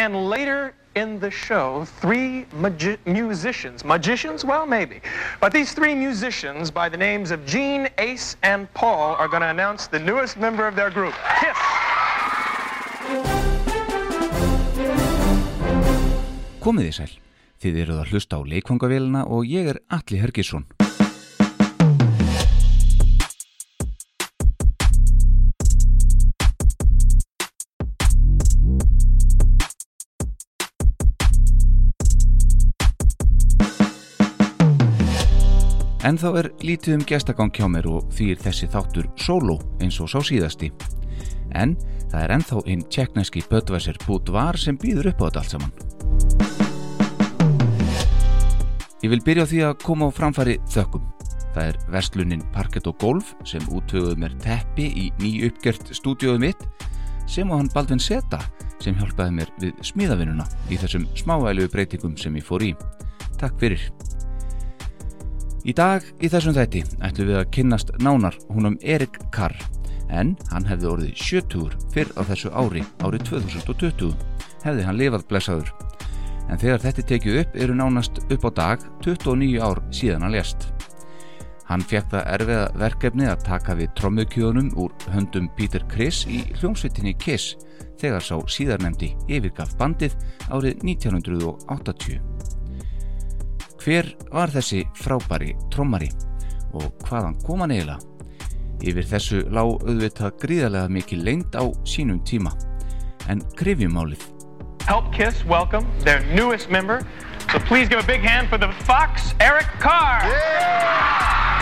and later in the show, three magi musicians, magicians, well, maybe, but these three musicians by the names of Gene, Ace, and Paul are going to announce the newest member of their group, Kiss. Komiði sæl, þið eruð að hlusta á leikvangavélina og ég er Hergisson. En þá er lítið um gestagang hjá mér og því er þessi þáttur solo eins og sá síðasti. En það er ennþá einn tjekknæski Böttvæsir Búdvar sem býður upp á þetta allt saman. Ég vil byrja á því að koma á framfæri þökkum. Það er verslunin Parket og Golf sem útvöguð mér teppi í ný uppgjört stúdióðu mitt sem á hann Baldvin Seta sem hjálpaði mér við smíðavinnuna í þessum smávælu breytingum sem ég fór í. Takk fyrir. Í dag í þessum þætti ætlum við að kynnast nánar húnum Erik Carr en hann hefði orðið 70 fyrr á þessu ári, árið 2020 hefði hann lifað blessaður. En þegar þetta tekið upp eru nánast upp á dag 29 ár síðan hann lést. Hann fekk það erfiða verkefni að taka við trommukjónum úr höndum Peter Criss í hljómsveitinni Kiss þegar sá síðarnemdi yfirgaf bandið árið 1980 Hver var þessi frábæri trommari og hvaðan kom hann eiginlega? Yfir þessu lág auðvitað gríðarlega mikið lengt á sínum tíma. En krifjumálið. Help Kiss welcome their newest member. So please give a big hand for the Fox, Eric Carr. Yeah!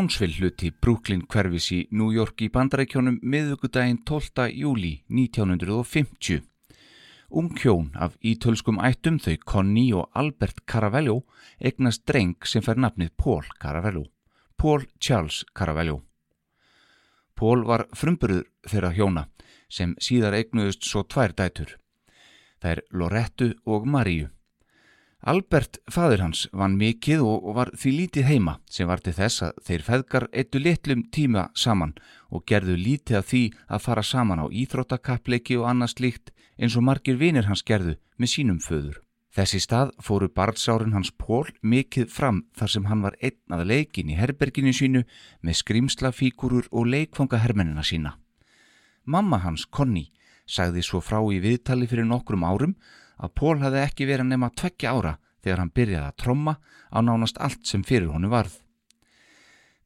Brownsville hluti Brooklyn hverfis í New York í bandarækjónum miðugudaginn 12. júli 1950. Ung hjón af ítölskum ættum þau Connie og Albert Caravello egnast dreng sem fær nafnið Paul Caravello. Paul Charles Caravello. Paul var frumburður þeirra hjóna sem síðar egnuðust svo tvær dætur. Það er Lorettu og Maríu. Albert, fadur hans, vann mikið og var því lítið heima sem var til þess að þeir feðgar eittu litlum tíma saman og gerðu lítið af því að fara saman á íþróttakappleiki og annars líkt eins og margir vinir hans gerðu með sínum föður. Þessi stað fóru barnsárin hans Pól mikið fram þar sem hann var einn að leikin í herberginu sínu með skrimslafíkurur og leikfangahermennina sína. Mamma hans, Conny, sagði svo frá í viðtali fyrir nokkrum árum að Pól hafði ekki verið nema tveggja ára þegar hann byrjaði að tromma á nánast allt sem fyrir honu varð.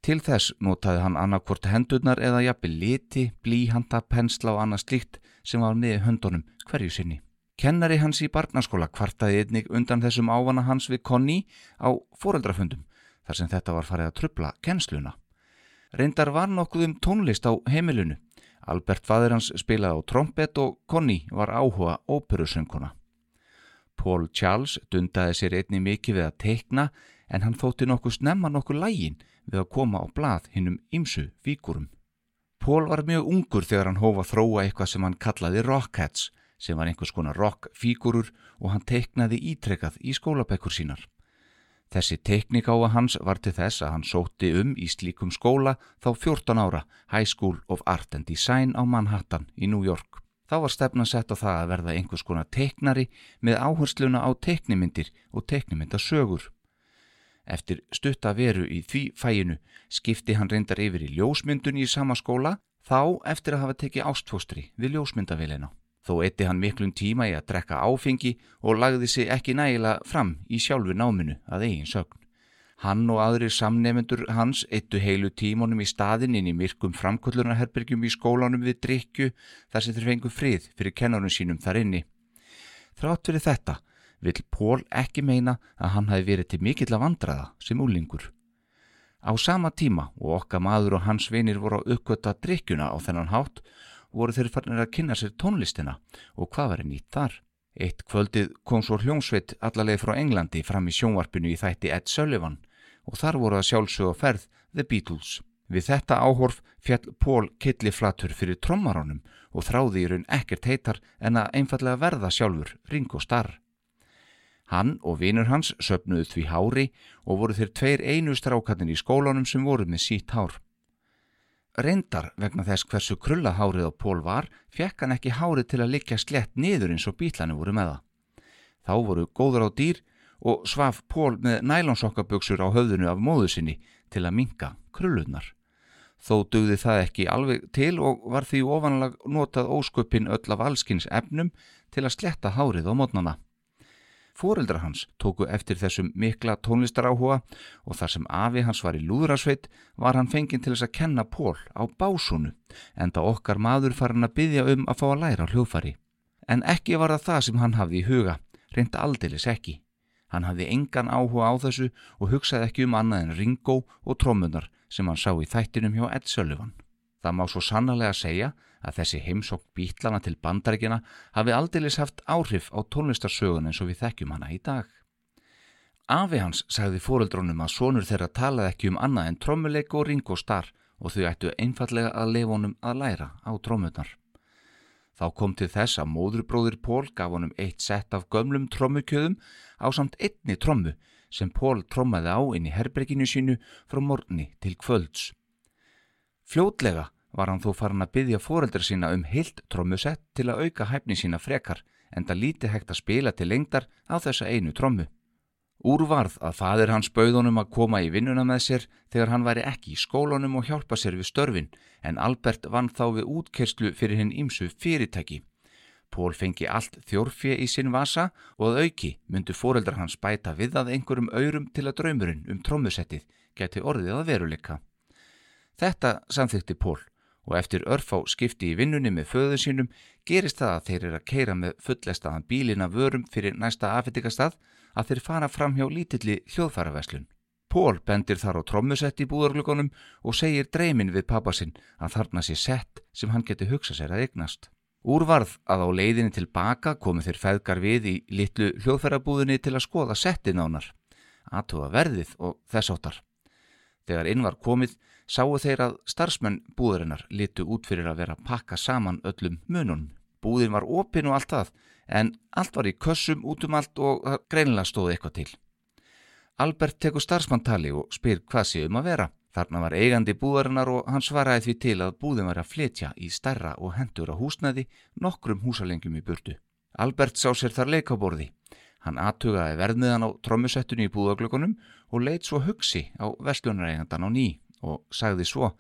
Til þess notaði hann annarkvort hendurnar eða jafnvi liti, blíhanda, pensla og annað slíkt sem var með höndunum hverju sinni. Kennari hans í barnaskóla kvartaði einnig undan þessum ávana hans við Conny á foreldrafundum þar sem þetta var farið að trubla kennsluna. Reyndar var nokkuð um tónlist á heimilunu. Albert fadur hans spilaði á trompet og Conny var áhuga óperusönguna. Paul Charles dundaði sér einni mikið við að teikna en hann þótti nokkuð snemma nokkuð lægin við að koma á blað hinnum ymsu fíkurum. Paul var mjög ungur þegar hann hófa þróa eitthvað sem hann kallaði Rockheads sem var einhvers konar rockfígurur og hann teiknaði ítrekkað í skólabekkur sínar. Þessi teiknikáa hans var til þess að hann sótti um í slíkum skóla þá 14 ára High School of Art and Design á Manhattan í New York. Þá var stefna sett á það að verða einhvers konar teiknari með áhersluna á teiknimyndir og teiknimyndasögur. Eftir stutta veru í því fæinu skipti hann reyndar yfir í ljósmyndun í sama skóla þá eftir að hafa tekið ástfóstri við ljósmyndavilina. Þó eitti hann miklum tíma í að drekka áfengi og lagði sig ekki nægilega fram í sjálfu náminu að eigin sögn. Hann og aðrir samnefendur hans eittu heilu tímonum í staðin inn í myrkum framkvöllunarherbergjum í skólanum við drikju þar sem þeir fengu frið fyrir kennarinn sínum þar inni. Þrátt fyrir þetta vil Pól ekki meina að hann hafi verið til mikill að vandraða sem úlingur. Á sama tíma og okka maður og hans vinir voru að uppgötta drikkjuna á þennan hátt voru þeir farnir að kynna sér tónlistina og hvað var nýtt þar. Eitt kvöldið kom svo hljómsveit allarleið frá Englandi fram í sjónvarpinu í þætti Ed Sullivan og þar voru að sjálfsögja ferð The Beatles. Við þetta áhorf fjall Pól killiflatur fyrir trommarónum og þráði í raun ekkert heitar en að einfallega verða sjálfur Ringo Starr. Hann og vinur hans söpnuðu því hári og voru þeir tveir einu strákatinn í skólanum sem voru með sítt hár. Reyndar vegna þess hversu krulla hárið á Pól var, fekk hann ekki hárið til að likja slett niður eins og bílanu voru með það. Þá voru góður á dýr og svaf Pól með nælonsokkaböksur á höfðunu af móðu sinni til að minka krullunar. Þó dugði það ekki alveg til og var því ofanlag notað ósköpin öll af allskins efnum til að sletta hárið á mótnana. Fóreldra hans tóku eftir þessum mikla tónlistaráhuga og þar sem afi hans var í lúðrasveit var hann fenginn til þess að kenna Pól á básunu en það okkar maður farin að byggja um að fá að læra hljófari. En ekki var það það sem hann hafði í huga, reynda aldeilis ekki. Hann hafði engan áhuga á þessu og hugsaði ekki um annað en Ringo og trómunar sem hann sá í þættinum hjá Ed Sullivan. Það má svo sannlega segja að þessi heimsokk bítlana til bandarækina hafi aldeilis haft áhrif á tónlistarsögun eins og við þekkjum hana í dag. Afi hans sagði fóreldrónum að sonur þeirra talaði ekki um annað en trommuleik og ring og starr og þau ættu einfallega að lefa honum að læra á trommunar. Þá kom til þess að móðurbróðir Pól gaf honum eitt sett af gömlum trommukjöðum á samt einni trommu sem Pól trommaði á inn í herbrekinu sínu frá morgni til kvölds. Fljótlega var hann þó farin að byggja fóreldra sína um heilt trommusett til að auka hæfni sína frekar en það líti hægt að spila til lengdar á þessa einu trommu. Úrvarð að fadir hans bauðunum að koma í vinnuna með sér þegar hann væri ekki í skólunum og hjálpa sér við störfin en Albert vann þá við útkerslu fyrir hinn ímsu fyrirtæki. Pól fengi allt þjórfje í sinn vasa og að auki myndu fóreldra hans bæta við að einhverjum aurum til að draumurinn um trommusettið geti orðið að veruleika. Þetta samþykti Pól og eftir örfá skipti í vinnunni með föðu sínum gerist það að þeir eru að keira með fullestaðan bílina vörum fyrir næsta afhettikastað að þeir fara fram hjá lítilli hljóðfæraveslun. Pól bendir þar á trommusett í búðarglögunum og segir dreymin við pappa sinn að þarna sé sett sem hann geti hugsa sér að eignast. Úrvarð að á leiðinni tilbaka komu þeir feðgar við í litlu hljóðfærabúðinni til að skoða settin ánar, aðtóða verðið og þess áttar. Þegar inn var komið sáu þeir að starfsmenn búðarinnar litu út fyrir að vera að pakka saman öllum mununum. Búðin var opinn og allt það, en allt var í kössum út um allt og greinilega stóði eitthvað til. Albert tekur starfsmanntali og spyr hvað sé um að vera. Þarna var eigandi búðarinnar og hann svaraði því til að búðin var að fletja í stærra og hendur á húsnaði nokkrum húsalengjum í burtu. Albert sá sér þar leikaborði. Hann aðtugaði verðmiðan á trommusettunni í búðaglökunum og leitt svo hugsi á vestlunareigandan á ný og sagði svo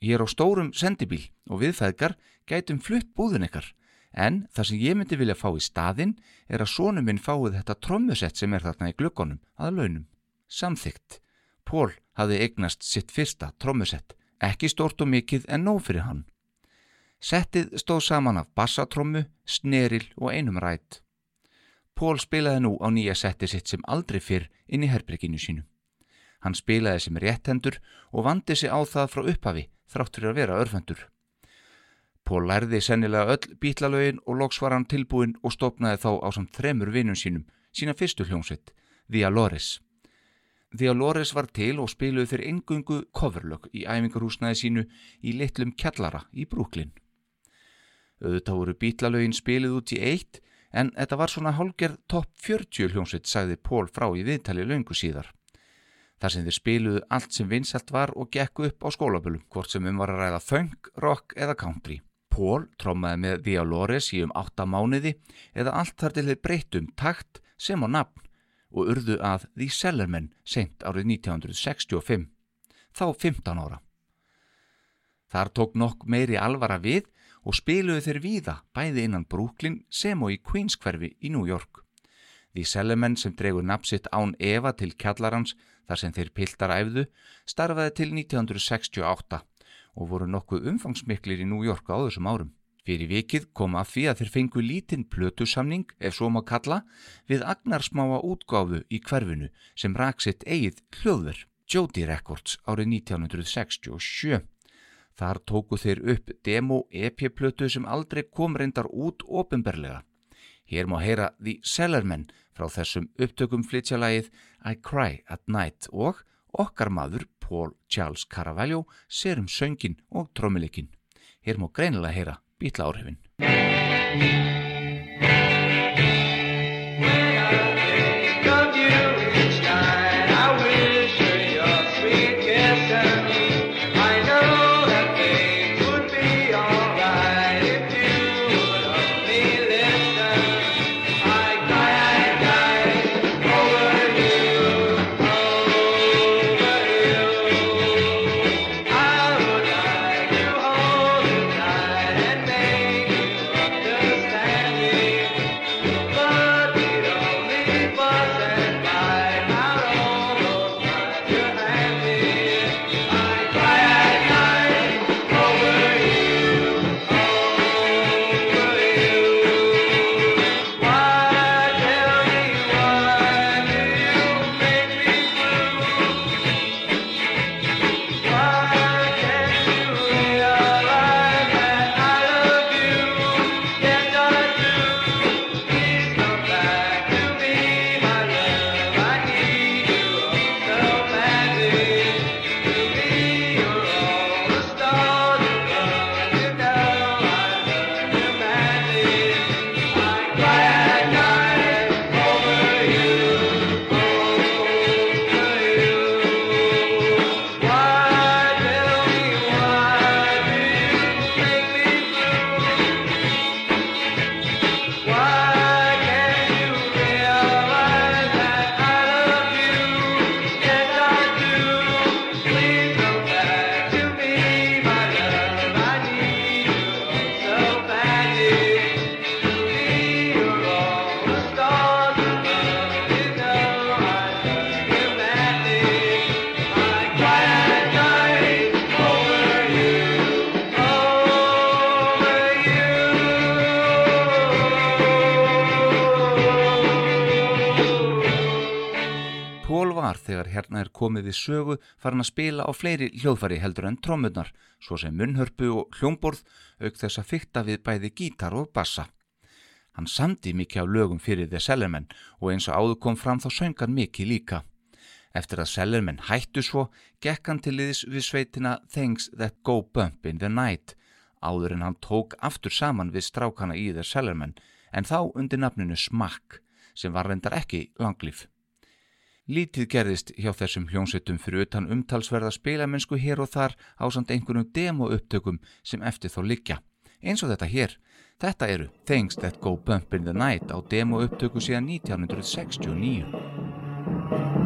Ég er á stórum sendibíl og viðfæðgar gætum flutt búðin ykkar en það sem ég myndi vilja fá í staðinn er að sónum minn fáið þetta trommusett sem er þarna í glöggunum að launum. Samþygt. Pól hafði eignast sitt fyrsta trommusett, ekki stórt og mikið en nóg fyrir hann. Settið stóð saman af bassatrommu, sneril og einum rætt. Pól spilaði nú á nýja setti sitt sem aldrei fyrr inn í herbregginu sínu. Hann spilaði sem réttendur og vandi sig á það frá upphafi þráttur að vera örfendur. Pól lærði sennilega öll bítlalögin og loks var hann tilbúin og stopnaði þá á samt þremur vinnum sínum, sína fyrstu hljómsveit, The Alores. The Alores var til og spiluði þeir engungu coverlög í æfingarhúsnaði sínu í litlum kjallara í Brúklinn. Auðvitað voru bítlalögin spilið út í eitt en þetta var svona hálgerð topp 40 hljómsveit, sagði Pól frá í viðtali löngu síðar. Þar sem þeir spiluðu allt sem vinsalt var og gekku upp á skólabölum, hvort sem um var að ræða funk, rock eða country. Pól trómaði með The Allures í um 8 mánuði eða allt þar til þeir breytum takt sem á nafn og urðu að The Sellermen sent árið 1965, þá 15 ára. Þar tók nokk meiri alvara við og spiluðu þeir víða bæði innan Brooklyn sem og í Queens hverfi í New York. The Sellermen sem dregur napsitt án Eva til kjallarans þar sem þeir piltar æfðu starfaði til 1968 og voru nokkuð umfangsmiklir í New York á þessum árum. Fyrir vikið kom að því að þeir fengu lítinn plötusamning, ef svo má kalla, við agnarsmáa útgáfu í hverfinu sem raksitt eigið hljóður, Jody Records, árið 1967. Þar tóku þeir upp demo-EP-plötu sem aldrei kom reyndar út ofinberlega. Hér má heyra The Sellermen frá þessum upptökum flytjalagið I Cry at Night og okkar maður Paul Charles Caravaggio ser um söngin og trómuleikin. Hér má greinilega heyra býtla áhrifin. Komið við sögu farin að spila á fleiri hljóðfari heldur en trómmunar, svo sem munnhörpu og hljómborð, auk þess að fykta við bæði gítar og bassa. Hann sandi mikið á lögum fyrir The Sellermen og eins og áður kom fram þá söngan mikið líka. Eftir að Sellermen hættu svo, gekk hann til liðis við sveitina Things That Go Bump in the Night, áður en hann tók aftur saman við strákana í The Sellermen, en þá undir nafninu Smack, sem var reyndar ekki langlýf. Lítið gerðist hjá þessum hljómsveitum fyrir utan umtalsverða spilamennsku hér og þar á samt einhvernum demo-upptökum sem eftir þá liggja. Eins og þetta hér. Þetta eru Things That Go Bump in the Night á demo-upptöku síðan 1969.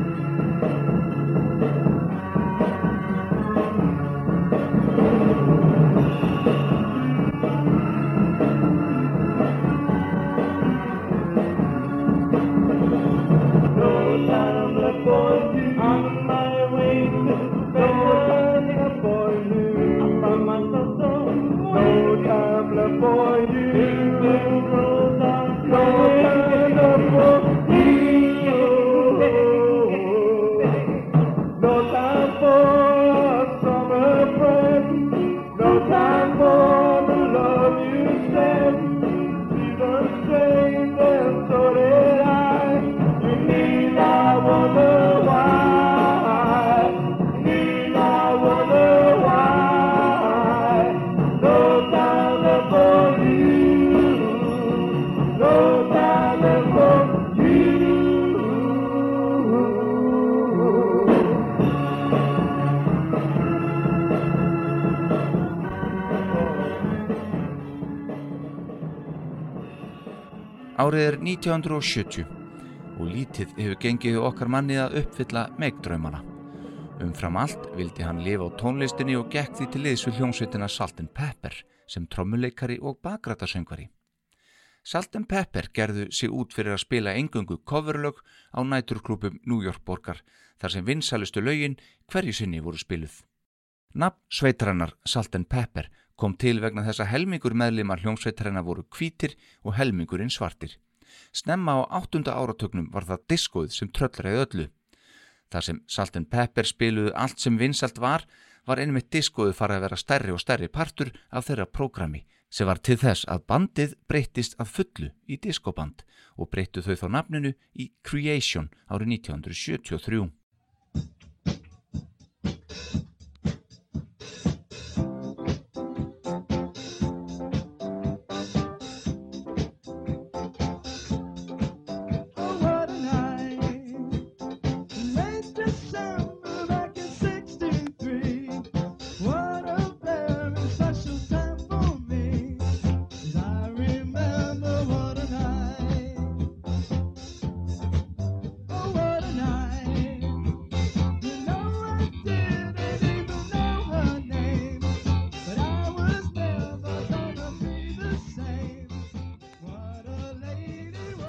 1970 og lítið hefur gengið okkar manni að uppfylla meigdraumana. Umfram allt vildi hann lifa á tónlistinni og gekk því til liðs við hljómsveitina Salt Pepper sem trommuleikari og bakrætasöngvari. Salt Pepper gerðu sig út fyrir að spila engungu coverlög á næturklúpum New York borgar þar sem vinsalistu lögin hverju sinni voru spiluð. Nafn sveitrannar Salt Pepper kom til vegna þess að helmingur meðlimar hljómsveitranna voru kvítir og helmingurinn svartir. Snemma á áttunda áratögnum var það diskoð sem tröllraði öllu. Þar sem Salt Pepper spiluðu allt sem vinsalt var, var einmitt diskoðu farið að vera stærri og stærri partur af þeirra prógrami sem var til þess að bandið breytist að fullu í diskoband og breyttu þau þá nafninu í Creation árið 1973.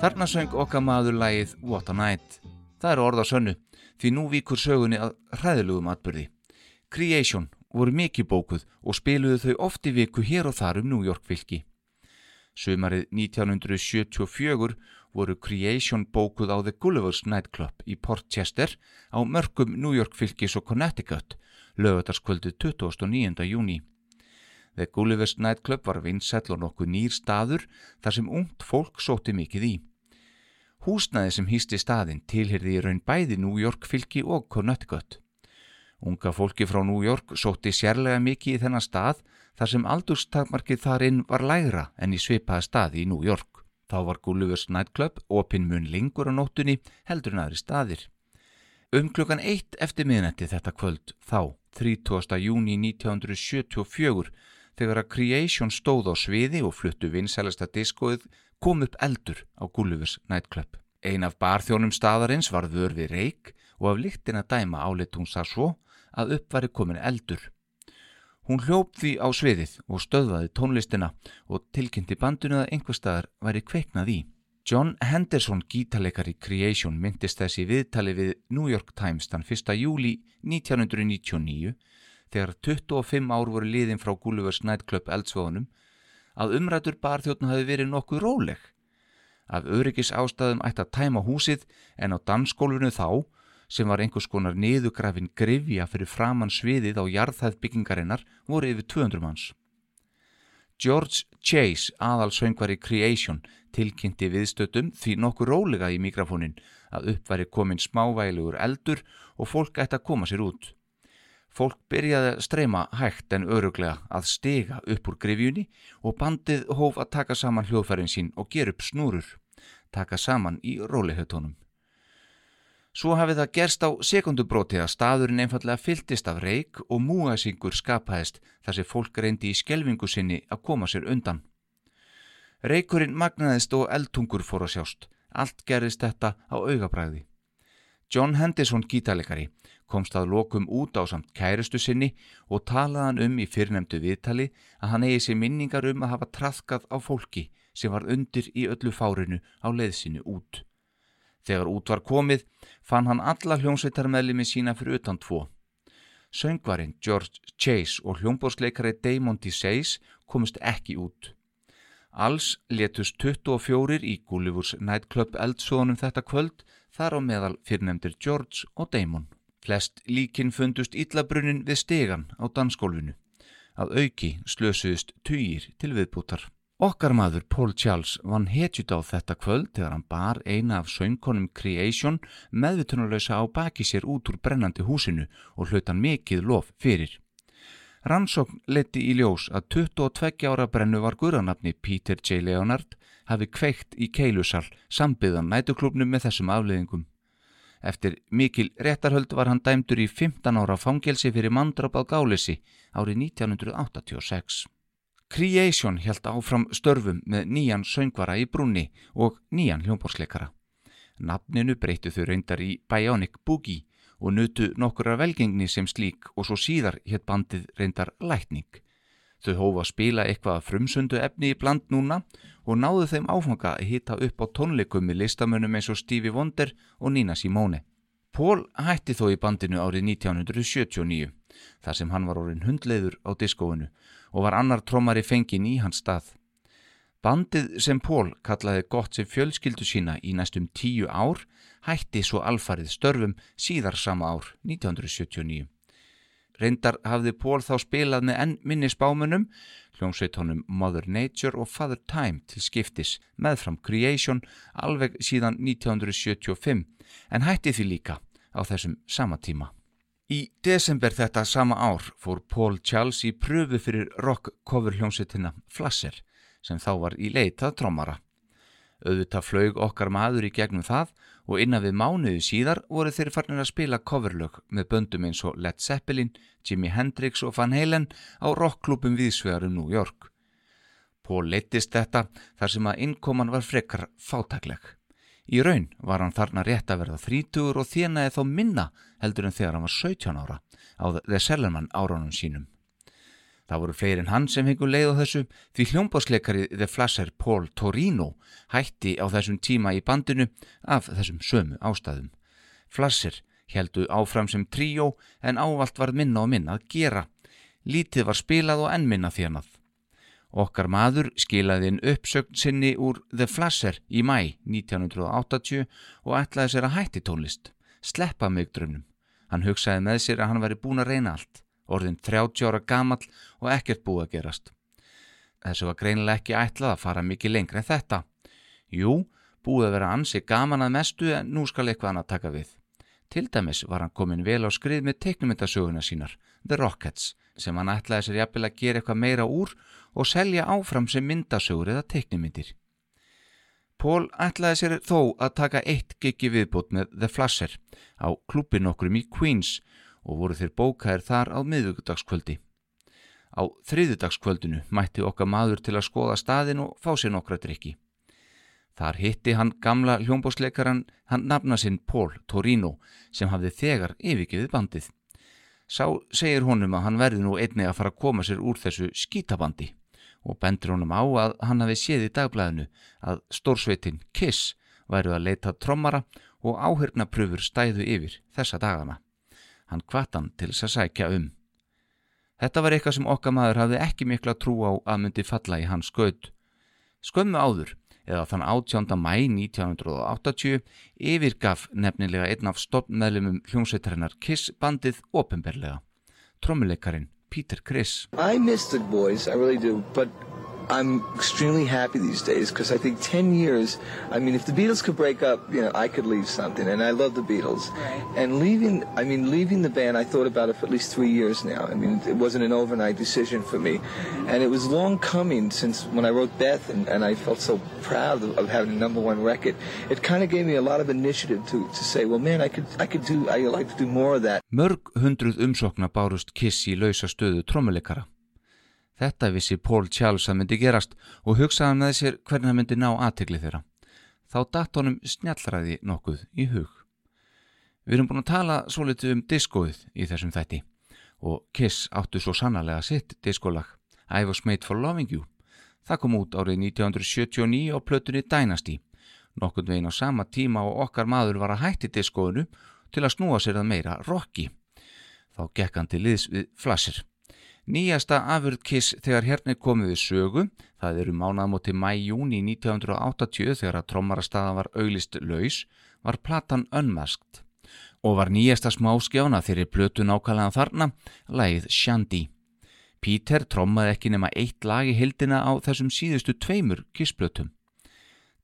Þarna söng okkar maður lægið What a Night. Það eru orða sönnu, því nú víkur sögunni að hræðilugum atbyrði. Creation voru mikið bókuð og spiluðu þau oft í viku hér og þar um New York fylki. Sumarið 1974 voru Creation bókuð á The Gulliver's Nightclub í Port Chester á mörgum New York fylkis og Connecticut, lögataskvöldið 29. júni. The Gulliver's Nightclub var vinsæll og nokkuð nýr staður þar sem ungt fólk sóti mikið í. Húsnaði sem hýsti staðin tilhyrði í raun bæði New York fylki og Connecticut. Unga fólki frá New York sótti sérlega mikið í þennan stað þar sem aldurstakmarkið þarinn var lægra en í svipaða staði í New York. Þá var Gullivers Nightclub opinn mun lengur á nóttunni heldur en aðri staðir. Um klukkan eitt eftir miðnætti þetta kvöld þá, 30. júni 1974, þegar að Creation stóð á sviði og fluttu vinsælasta diskoið kom upp eldur á Gullivers Nightclub. Ein af barþjónum staðarins var vör við reik og af líktin að dæma áleitt hún sá svo að upp var komin eldur. Hún hljóp því á sviðið og stöðvaði tónlistina og tilkynnti bandinu að einhver staðar væri kveiknað í. John Henderson, gítarleikari Creation, myndist þessi viðtali við New York Times þann 1. júli 1999 þegar 25 ár voru liðin frá Gullivers Nightclub eldsvöðunum að umrætur barþjóðn hafi verið nokkuð róleg. Af öryggis ástæðum ætti að tæma húsið en á dansskólunu þá, sem var einhvers konar niðugrafin grifja fyrir framann sviðið á jarðhæð byggingarinnar, voru yfir 200 manns. George Chase, aðal söngvari Creation, tilkynnti viðstötum því nokkuð rólega í mikrofónin að uppværi komin smávægilegur eldur og fólk ætti að koma sér út. Fólk byrjaði að streyma hægt en öruglega að stiga upp úr grifjunni og bandið hóf að taka saman hljóðfærin sín og gera upp snúrur, taka saman í rólihautónum. Svo hafið það gerst á sekundubróti að staðurinn einfallega fylltist af reik og múasingur skapaðist þar sem fólk reyndi í skjelvingu sinni að koma sér undan. Reikurinn magnaðist og eldtungur fór að sjást. Allt gerist þetta á augabræði. John Henderson gítalegari komst að lokum út á samt kærustu sinni og talaðan um í fyrrnemdu viðtali að hann eigi sér minningar um að hafa trafkað á fólki sem var undir í öllu fárinu á leiðsinu út. Þegar út var komið fann hann alla hljómsveitarmeðlimi sína fyrir utan tvo. Söngvarinn George Chase og hljómbórsleikari Damon DeSace komist ekki út. Alls letust 24 í Gullivers Nightclub eldsóðunum þetta kvöld þar á meðal fyrrnemdir George og Damon. Flest líkin fundust illabrunnin við stegan á dansgólfinu. Að auki slösuðist týjir til viðbútar. Okkar maður Paul Charles vann hetjut á þetta kvöld þegar hann bar eina af söngkonum Creation meðvitunarlösa á baki sér út úr brennandi húsinu og hlautan mikið lof fyrir. Rannsókn leti í ljós að 22 ára brennu var guðranafni Peter J. Leonard hafi kveikt í keilusal sambiðan nætuklubnum með þessum afleðingum. Eftir mikil réttarhöld var hann dæmdur í 15 ára fangelsi fyrir mandrap á gálisi árið 1986. Creation held áfram störfum með nýjan söngvara í brúnni og nýjan hljómborsleikara. Nafninu breytu þau reyndar í Bionic Boogie og nutu nokkura velgengni sem slík og svo síðar hétt bandið reyndar Lightning. Þau hófa að spila eitthvað frumsundu efni í bland núna og náðu þeim áfanga að hitta upp á tónleikum með listamönnum eins og Stevie Wonder og Nina Simone. Pól hætti þó í bandinu árið 1979 þar sem hann var orðin hundleiður á diskóinu og var annar trommari fengin í hans stað. Bandið sem Pól kallaði gott sem fjölskyldu sína í næstum tíu ár hætti svo alfarið störfum síðar sama ár 1979. Reyndar hafði Pól þá spilað með enn minni spámunum, hljómsveitónum Mother Nature og Father Time til skiptis meðfram Creation alveg síðan 1975 en hætti því líka á þessum sama tíma. Í desember þetta sama ár fór Paul Charles í pröfu fyrir rock cover hljómsveitina Flasser sem þá var í leitað trómara. Auðvitað flög okkar maður í gegnum það og innan við mánuðu síðar voru þeir farnir að spila coverlög með böndum eins og Led Zeppelin, Jimi Hendrix og Van Halen á rockklubum viðsvegarum New York. Paul leittist þetta þar sem að innkoman var frekar fátakleg. Í raun var hann þarna rétt að verða þrítugur og þjenaði þá minna heldur en þegar hann var 17 ára á The Sellerman áránum sínum. Það voru fleirin hann sem hengur leið á þessu því hljómbásleikari The Flasher Paul Torino hætti á þessum tíma í bandinu af þessum sömu ástæðum. Flasher heldu áfram sem tríó en ávalt var minna og minna að gera. Lítið var spilað og enn minna þjánað. Okkar maður skilaði inn uppsögn sinni úr The Flasher í mæ 1980 og ætlaði sér að hætti tónlist. Sleppa mig drömnum. Hann hugsaði með sér að hann væri búin að reyna allt. Orðin 30 ára gamall og ekkert búið að gerast. Þessu var greinilega ekki ætlað að fara mikið lengra en þetta. Jú, búið að vera ansi gaman að mestu en nú skal eitthvað hann að taka við. Til dæmis var hann komin vel á skrið með teiknumyndasöguna sínar, The Rockets, sem hann ætlaði sér jafnvel að gera eitthvað meira úr og selja áfram sem myndasögur eða teiknumyndir. Pól ætlaði sér þó að taka eitt gigi viðbót með The Flasher á klubin okkurum í Queens og voru þeir bókaðir þar á miðugudagskvöldi. Á þriðudagskvöldinu mætti okkar maður til að skoða staðin og fá sér nokkra drikki. Þar hitti hann gamla hljómbósleikaran hann nafna sinn Pól Torino sem hafði þegar yfirgeðið bandið. Sá segir honum að hann verði nú einni að fara að koma sér úr þessu skítabandi og bendur honum á að hann hafi séð í dagblæðinu að stórsveitin Kiss væru að leita trommara og áhyrnapröfur stæðu yfir þessa dagana. Hann kvartan til þess að sækja um. Þetta var eitthvað sem okkar maður hafði ekki mikla trú á að myndi falla í hans skaut. Skömmu áður, eða þann 18. mæ 1980, yfirgaf nefnilega einn af stopnmeðlumum hljómsveitarinnar Kiss bandið ofinberlega. Trommuleikarin Peter Criss. I miss the boys, I really do, but I'm extremely happy these days because I think 10 years, I mean, if the Beatles could break up, you know, I could leave something, and I love the Beatles. Right. And leaving, I mean, leaving the band, I thought about it for at least three years now. I mean, it wasn't an overnight decision for me. And it was long coming since when I wrote Beth, and, and I felt so proud of, of having a number one record. It kind of gave me a lot of initiative to, to say, well, man, I could, I could do, I like to do more of that. Mörg hundruð umsokna bárust Kiss í lausa stöðu trommuleikara. Þetta vissi Paul Charles að myndi gerast og hugsaði með sér hvernig það myndi ná aðtegli þeirra. Þá datt honum snjallræði nokkuð í hug. Við erum búin að tala svo litið um diskóið í þessum þætti og Kiss áttu svo sannarlega sitt diskólag I was made for loving you. Það kom út árið 1979 á plötunni Dynasty, nokkurn veginn á sama tíma og okkar maður var að hætti diskóinu til að snúa sér að meira rocki. Þá gekk hann til liðs við Flasher. Nýjasta afurð Kiss þegar hérna komið við sögu, það eru mánaðmóti mæjúni 1980 þegar að trommarastaðan var auglist laus, var platan Unmasked og var nýjasta smáskjána þeirri blötu nákvæmlega þarna, lagið Shandy. Peter trommaði ekki nema eitt lag í hildina á þessum síðustu tveimur Kiss-blötum.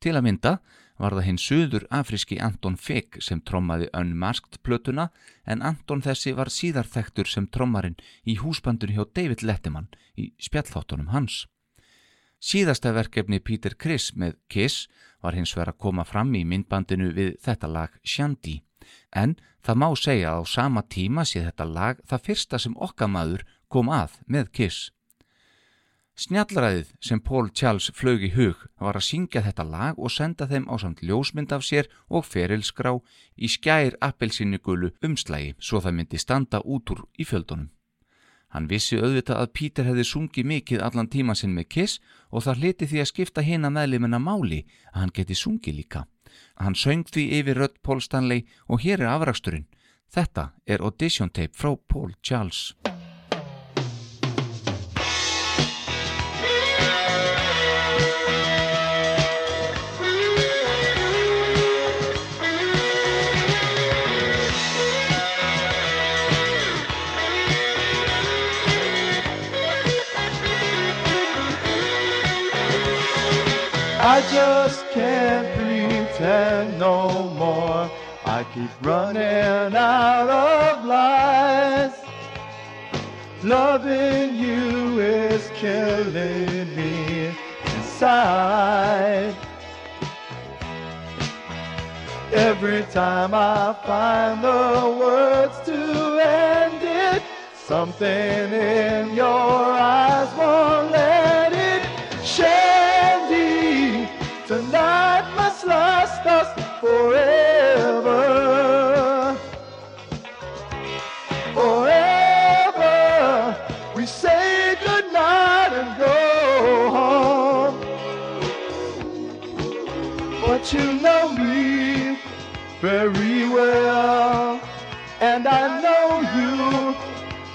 Til að mynda var það hinn söður afríski Anton Figg sem trommaði Unmasked plötuna en Anton þessi var síðar þektur sem trommarinn í húsbandun hjá David Letterman í spjallþáttunum hans. Síðasta verkefni Peter Criss með Kiss var hins vegar að koma fram í myndbandinu við þetta lag Shandy en það má segja að á sama tíma sé þetta lag það fyrsta sem okkamaður kom að með Kiss. Snjallaræðið sem Paul Charles flög í hug var að syngja þetta lag og senda þeim á samt ljósmynd af sér og ferilskrá í skær appelsinnigulu umslægi svo það myndi standa út úr í fjöldunum. Hann vissi auðvitað að Pítur hefði sungið mikið allan tíma sinn með Kiss og það hliti því að skipta hina meðlimina máli að hann geti sungið líka. Hann söng því yfir rött Paul Stanley og hér er afraksturinn. Þetta er audition tape frá Paul Charles. Just can't pretend no more. I keep running out of lies. Loving you is killing me inside. Every time I find the words to end it, something in your eyes won't let last us forever. Forever, we say goodnight and go home. But you know me very well, and I know you.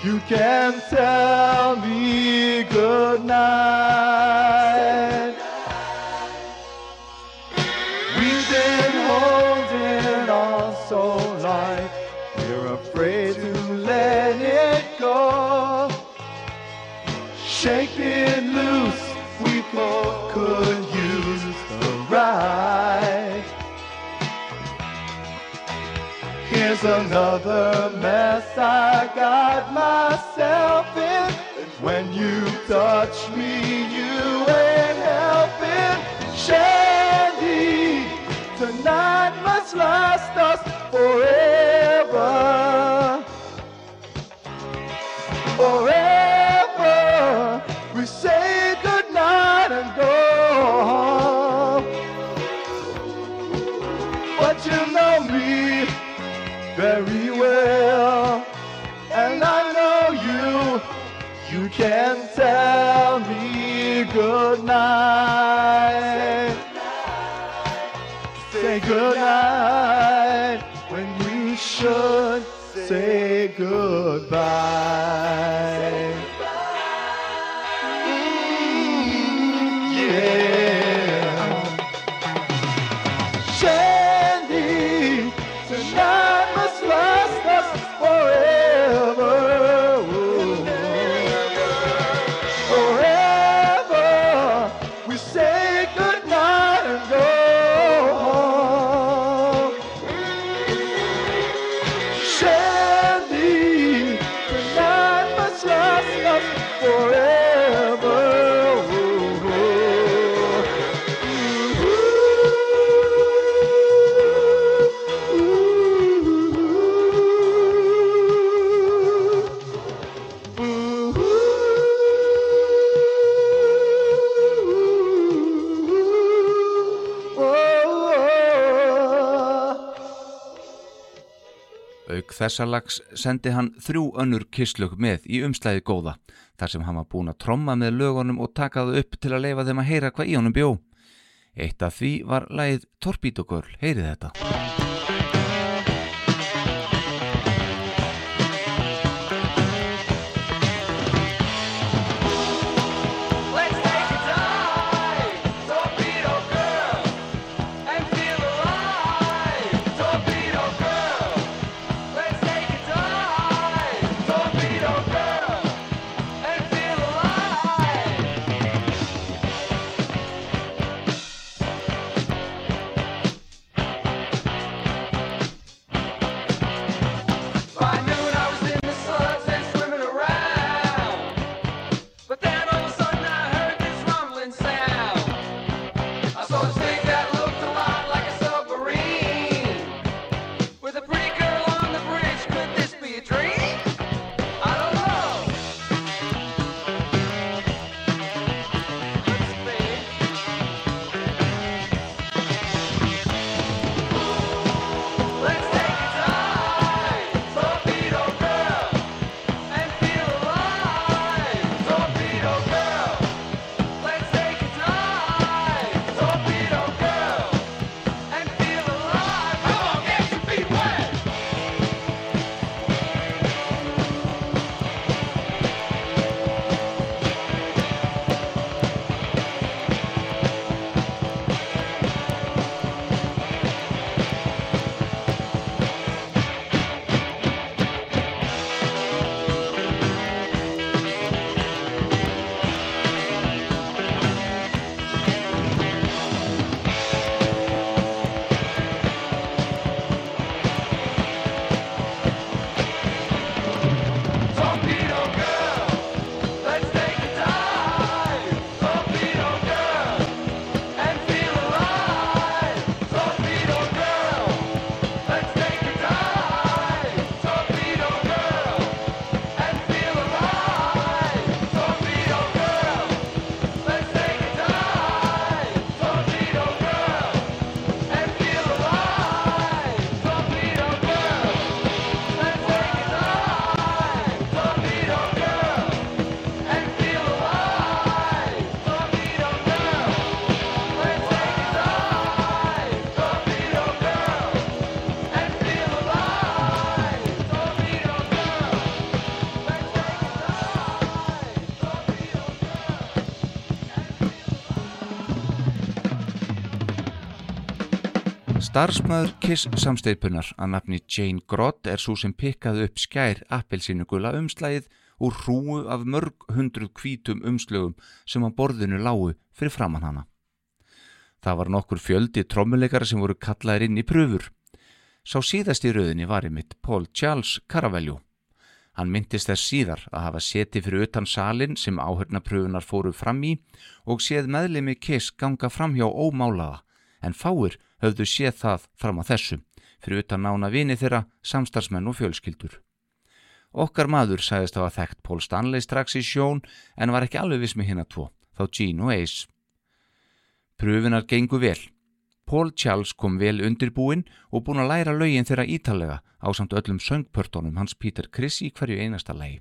You can tell me goodnight. Another mess I got myself in. When you touch me, you ain't helping. Shandy, tonight must last us forever. Night. Say good night when you should say goodbye. Auk þessa lags sendi hann þrjú önnur kisslög með í umslæði góða þar sem hann var búin að tromma með lögunum og taka það upp til að leifa þeim að heyra hvað í honum bjó. Eitt af því var lagið Torpedo Girl, heyrið þetta. Starfsmaður Kiss samsteipunar að nafni Jane Grott er svo sem pikkaði upp skær appelsínugula umslægið úr hrúu af mörg hundruð hvítum umslögum sem á borðinu lágu fyrir framann hana. Það var nokkur fjöldi trommuleikara sem voru kallaðir inn í pröfur. Sá síðast í rauðinni var einmitt Paul Charles Caravello. Hann myndist þess síðar að hafa seti fyrir utan salin sem áhörnapröfunar fóru fram í og séð meðlemi Kiss ganga fram hjá ómálaða en fáir höfðu séð það fram að þessu fyrir utan nána vini þeirra, samstarfsmenn og fjölskyldur. Okkar maður sagðist hafa þekkt Paul Stanley strax í sjón en var ekki alveg viss með hérna tvo, þá Gene og Ace. Pröfunar gengu vel. Paul Charles kom vel undirbúinn og búinn að læra lögin þeirra ítalega á samt öllum söngpörtónum hans Peter Criss í hverju einasta lagi.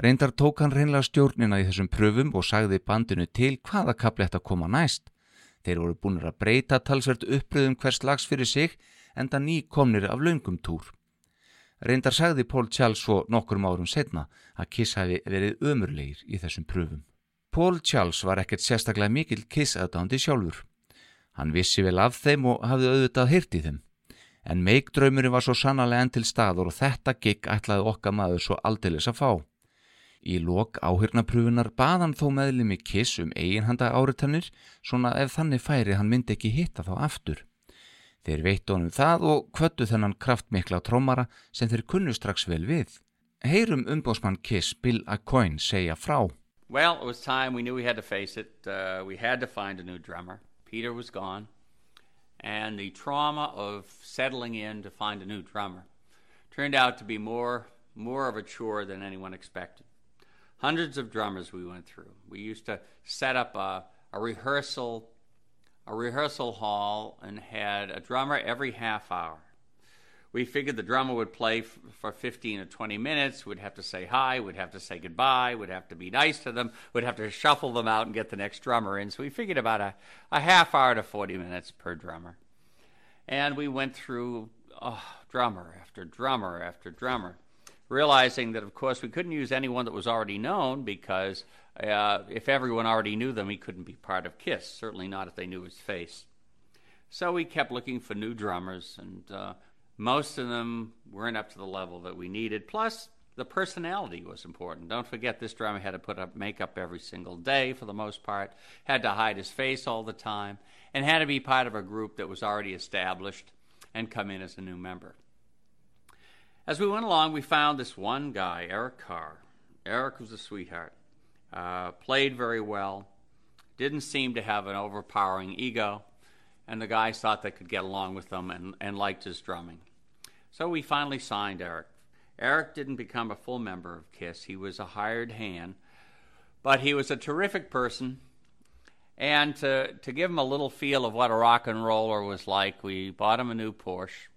Reyndar tók hann reynlega stjórnina í þessum pröfum og sagði bandinu til hvaða kapli þetta koma næst. Þeir voru búinir að breyta talsvert uppröðum hvers lags fyrir sig enda ný komnir af löngum túr. Reyndar sagði Paul Charles svo nokkurum árum setna að Kiss hafi verið ömurlegir í þessum pröfum. Paul Charles var ekkert sérstaklega mikil Kiss aðdándi sjálfur. Hann vissi vel af þeim og hafði auðvitað hýrt í þeim. En meikdraumurinn var svo sannarlega enn til staður og þetta gigg ætlaði okkar maður svo aldeilis að fá. Í lok áhyrnapröfunar baðan þó meðlimi Kiss um eiginhanda áritannir svona ef þannig færi hann myndi ekki hitta þá aftur. Þeir veittu honum það og kvöttu þennan kraftmikla trómara sem þeir kunnu strax vel við. Heyrum umbósmann Kiss Bill Acoin segja frá. Well, it was time. We knew we had to face it. Uh, we had to find a new drummer. Peter was gone. And the trauma of settling in to find a new drummer turned out to be more, more of a chore than anyone expected. Hundreds of drummers we went through. We used to set up a, a rehearsal, a rehearsal hall and had a drummer every half hour. We figured the drummer would play f- for 15 or 20 minutes. We'd have to say hi. We'd have to say goodbye. We'd have to be nice to them. We'd have to shuffle them out and get the next drummer in. So we figured about a, a half hour to 40 minutes per drummer. And we went through oh, drummer after drummer after drummer, realizing that, of course, we couldn't use anyone that was already known because uh, if everyone already knew them, he couldn't be part of KISS, certainly not if they knew his face. So we kept looking for new drummers, and uh, most of them weren't up to the level that we needed. Plus, the personality was important. Don't forget, this drummer had to put up makeup every single day for the most part, had to hide his face all the time, and had to be part of a group that was already established and come in as a new member. As we went along, we found this one guy, Eric Carr. Eric was a sweetheart, uh, played very well, didn't seem to have an overpowering ego, and the guys thought they could get along with him and, and liked his drumming. So we finally signed Eric. Eric didn't become a full member of KISS, he was a hired hand, but he was a terrific person. And to, to give him a little feel of what a rock and roller was like, we bought him a new Porsche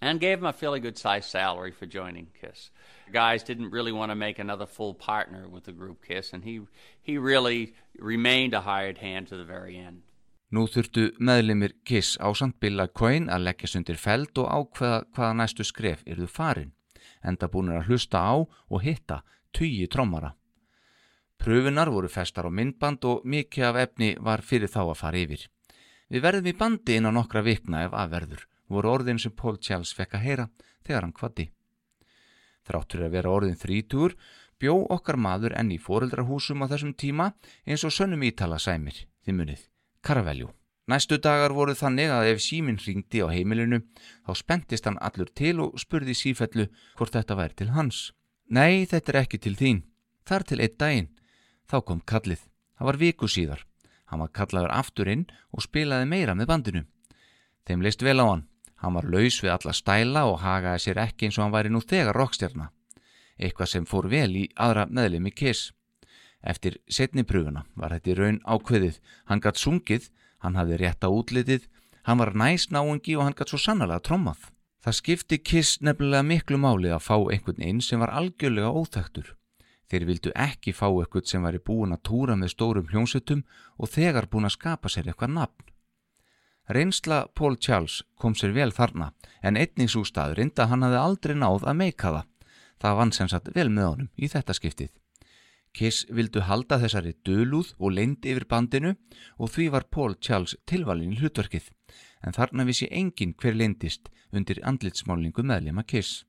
and gave him a fairly good sized salary for joining KISS. Guys didn't really want to make another full partner with the group KISS, and he, he really remained a hired hand to the very end. Nú þurftu meðlimir Kiss ásand Billa Coyne að leggjast undir feld og ákveða hvaða næstu skref yrðu farin, enda búinir að hlusta á og hitta tugi trommara. Pröfunar voru festar á myndband og mikið af efni var fyrir þá að fara yfir. Við verðum í bandi inn á nokkra vikna ef aðverður, voru orðin sem Paul Charles fekk að heyra þegar hann kvatti. Þráttur að vera orðin þrítúr, bjó okkar maður enn í foreldrahúsum á þessum tíma eins og sönnum ítala sæmir, þið munið. Karaveljú. Næstu dagar voru þannig að ef síminn ringdi á heimilinu þá spentist hann allur til og spurði sífellu hvort þetta væri til hans. Nei, þetta er ekki til þín. Þar til einn daginn. Þá kom kallið. Það var viku síðar. Hann var kallaður aftur inn og spilaði meira með bandinu. Þeim leist vel á hann. Hann var laus við alla stæla og hagaði sér ekki eins og hann væri nú þegar rockstjarna. Eitthvað sem fór vel í aðra meðlemi Kiss. Eftir setni pröfuna var þetta í raun ákveðið. Hann gatt sungið, hann hafði rétt á útlitið, hann var næst náungi og hann gatt svo sannlega trommað. Það skipti Kiss nefnilega miklu máli að fá einhvern inn sem var algjörlega óþægtur. Þeir vildu ekki fá einhvern sem væri búin að túra með stórum hljónsutum og þegar búin að skapa sér eitthvað nafn. Reynsla Paul Charles kom sér vel þarna en einnig svo staðrind að hann hafði aldrei náð að meika það. Það vann sem sagt vel með honum í þetta skiptið. Kiss vildu halda þessari dölúð og leind yfir bandinu og því var Paul Charles tilvalin í hlutverkið. en þarna vissi engin hver lindist undir andlitsmálingu meðlema Kiss.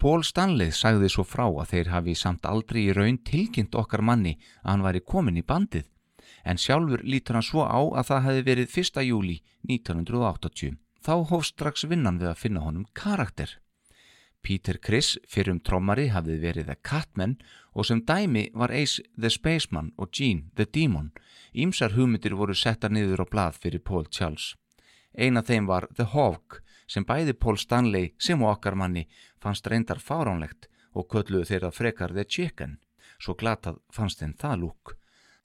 Pól Stanley sagði svo frá að þeir hafi samt aldrei í raun tilkynnt okkar manni að hann væri komin í bandið, en sjálfur lítur hann svo á að það hefði verið 1. júli 1980. Þá hóf strax vinnan við að finna honum karakter. Peter Criss, fyrrum trommari, hafði verið The Catman og sem dæmi var Ace the Spaceman og Gene the Demon. Ímsar hugmyndir voru settar niður á blað fyrir Paul Charles. Einn af þeim var The Hawk sem bæði Paul Stanley sem og okkar manni fannst reyndar fáránlegt og kölluðu þeirra frekar The Chicken. Svo glatað fannst þeim það lúk.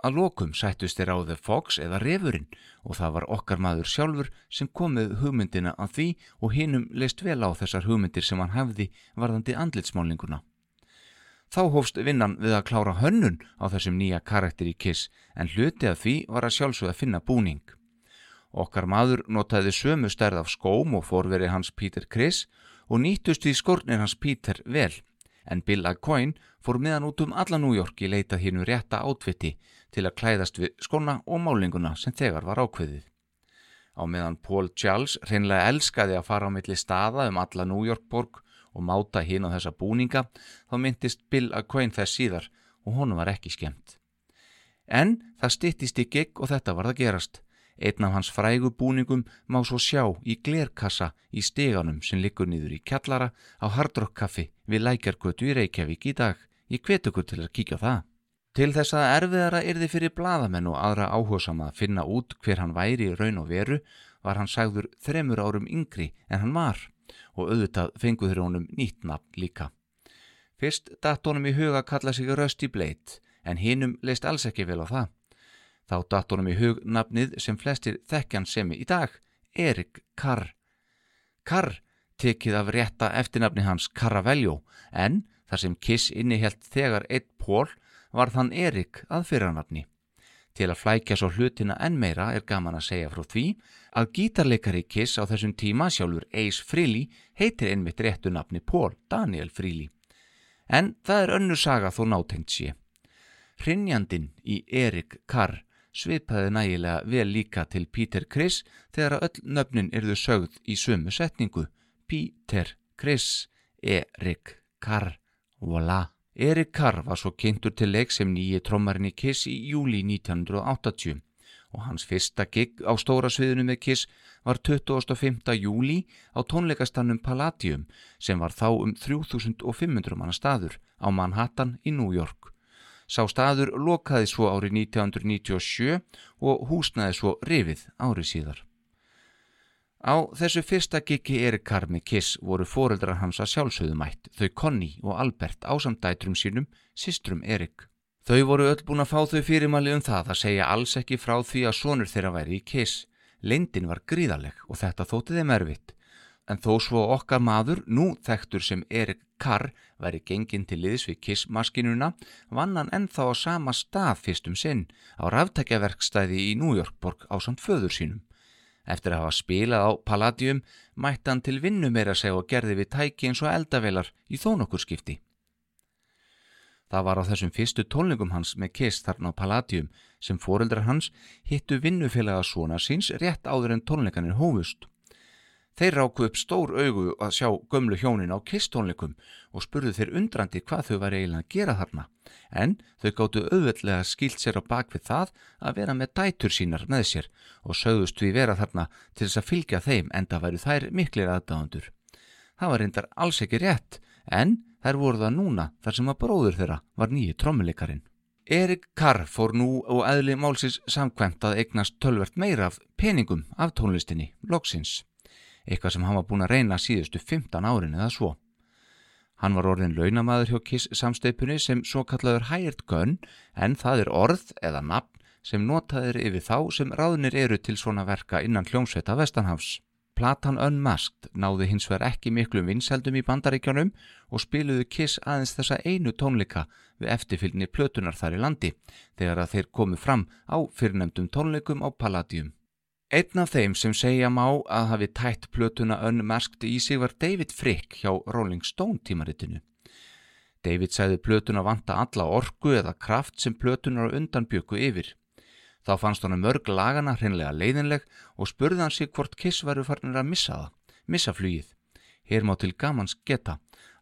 Að lokum sættust þeir á The Fox eða Refurinn og það var okkar maður sjálfur sem komið hugmyndina að því og hinnum leist vel á þessar hugmyndir sem hann hefði varðandi andlitsmálinguna. Þá hófst vinnan við að klára hönnun á þessum nýja karakter í Kiss en hluti af því var að sjálfsögða að finna búning. Okkar maður notaði sömu stærð af skóm og fórveri hans Peter Criss og nýttust því skórnir hans Peter vel, en Bill Acoin fór meðan út um alla New York í leitað hinnu rétta átvitti til að klæðast við skona og málinguna sem þegar var ákveðið. Á meðan Paul Charles reynlega elskaði að fara á milli staða um alla New York borg og máta hinn á þessa búninga, þá myndist Bill Acoin þess síðar og honum var ekki skemmt. En það styttist í gig og þetta var það gerast. Einn af hans frægu búningum má svo sjá í glerkassa í steganum sem liggur niður í kjallara á Hardrock kaffi við Lækjargötu í Reykjavík í dag. Ég hvet ykkur til að kíkja á það. Til þess að erfiðara yrði fyrir bladamenn og aðra áhugasama að finna út hver hann væri í raun og veru var hann sagður þremur árum yngri en hann var og auðvitað fenguður honum nýtt nafn líka. Fyrst datt honum í huga að kalla sig Rösti Bleit en hinnum leist alls ekki vel á það. Þá datt honum í hug nafnið sem flestir þekkjan semi í dag, Erik Carr. Carr tekið af rétta eftirnafni hans Carravello en þar sem Kiss innihjalt þegar eitt pól var þann Erik að fyrranafni. Til að flækja svo hlutina enn meira er gaman að segja frá því að gítarleikari Kiss á þessum tíma sjálfur Ace Frehley heitir einmitt réttu nafni Paul Daniel Frehley. En það er önnu saga þó nátengt sé. Hrinjandin í Erik Carr svipaði nægilega vel líka til Peter Criss þegar að öll nöfnin erðu sögð í sömu setningu. Peter Criss, Erik Carr, voilà. Erik Carr var svo kynntur til leik sem nýji trommarinn í Kiss í júli 1980 og hans fyrsta gig á stóra sviðinu með Kiss var 25. júli á tónleikastannum Palladium sem var þá um 3500 manna staður á Manhattan í New York. Sá staður lokaði svo árið 1997 og húsnaði svo rifið árið síðar. Á þessu fyrsta gigi Erik með Kiss voru foreldrar hans að sjálfsögðumætt, þau Connie og Albert ásamdætrum sínum, sistrum Erik. Þau voru öll búin að fá þau fyrirmali um það að segja alls ekki frá því að sonur þeirra væri í Kiss. Lindin var gríðaleg og þetta þótti þeim erfitt. En þó svo okkar maður, nú þekktur sem Erik Carr, væri genginn til liðs við Kiss-maskinuna, vann hann ennþá á sama stað fyrstum sinn á ráftækjaverkstæði í New York borg á samt föður sínum. Eftir að hafa spilað á Palladium mætti hann til vinnu meira segja og gerði við tæki eins og eldavelar í þónokkur skipti. Það var á þessum fyrstu tónlingum hans með Kiss þarna á Palladium sem foreldrar hans hittu vinnufélaga svona síns rétt áður en tónleikanir hófust. Þeir ráku upp stór augu að sjá gömlu hjónin á Kiss tónleikum og spurðu þeir undrandi hvað þau var eiginlega að gera þarna en þau gáttu auðveldlega skilt sér á bakvið það að vera með dætur sínar með sér og sögðust við vera þarna til þess að fylgja þeim en það væru þær miklir aðdáðandur. Það var reyndar alls ekki rétt en þær voru það núna þar sem að bróður þeirra var nýju trommuleikarinn. Erik Carr fór nú og eðli málsins samkvæmt að eignast tölvert meira af peningum af tónlistinni, loksins. Eitthvað sem hann var búin að reyna síðustu 15 árin eða svo. Hann var orðin launamaður hjá Kiss samsteipunni sem svo kallaður hired gun en það er orð eða nafn sem notaðir yfir þá sem ráðnir eru til svona verka innan hljómsveita Vestanhafs. Platan Unmasked náði hins vegar ekki miklum vinseldum í bandaríkjónum og spiluðu Kiss aðeins þessa einu tónleika við eftirfylgni plötunar þar í landi þegar að þeir komu fram á fyrrnemdum tónleikum á Palladium. Einn af þeim sem segja má að hafi tætt plötuna Unmasked í sig var David Frick hjá Rolling Stone tímaritinu. David segði plötuna vanta alla orku eða kraft sem plötunar undan bjöku yfir. Þá fannst honum mörg lagana hreinlega leiðinleg og spurði hann sig hvort Kiss væru farnir að missa það, missa flugið. Hér má til gamans geta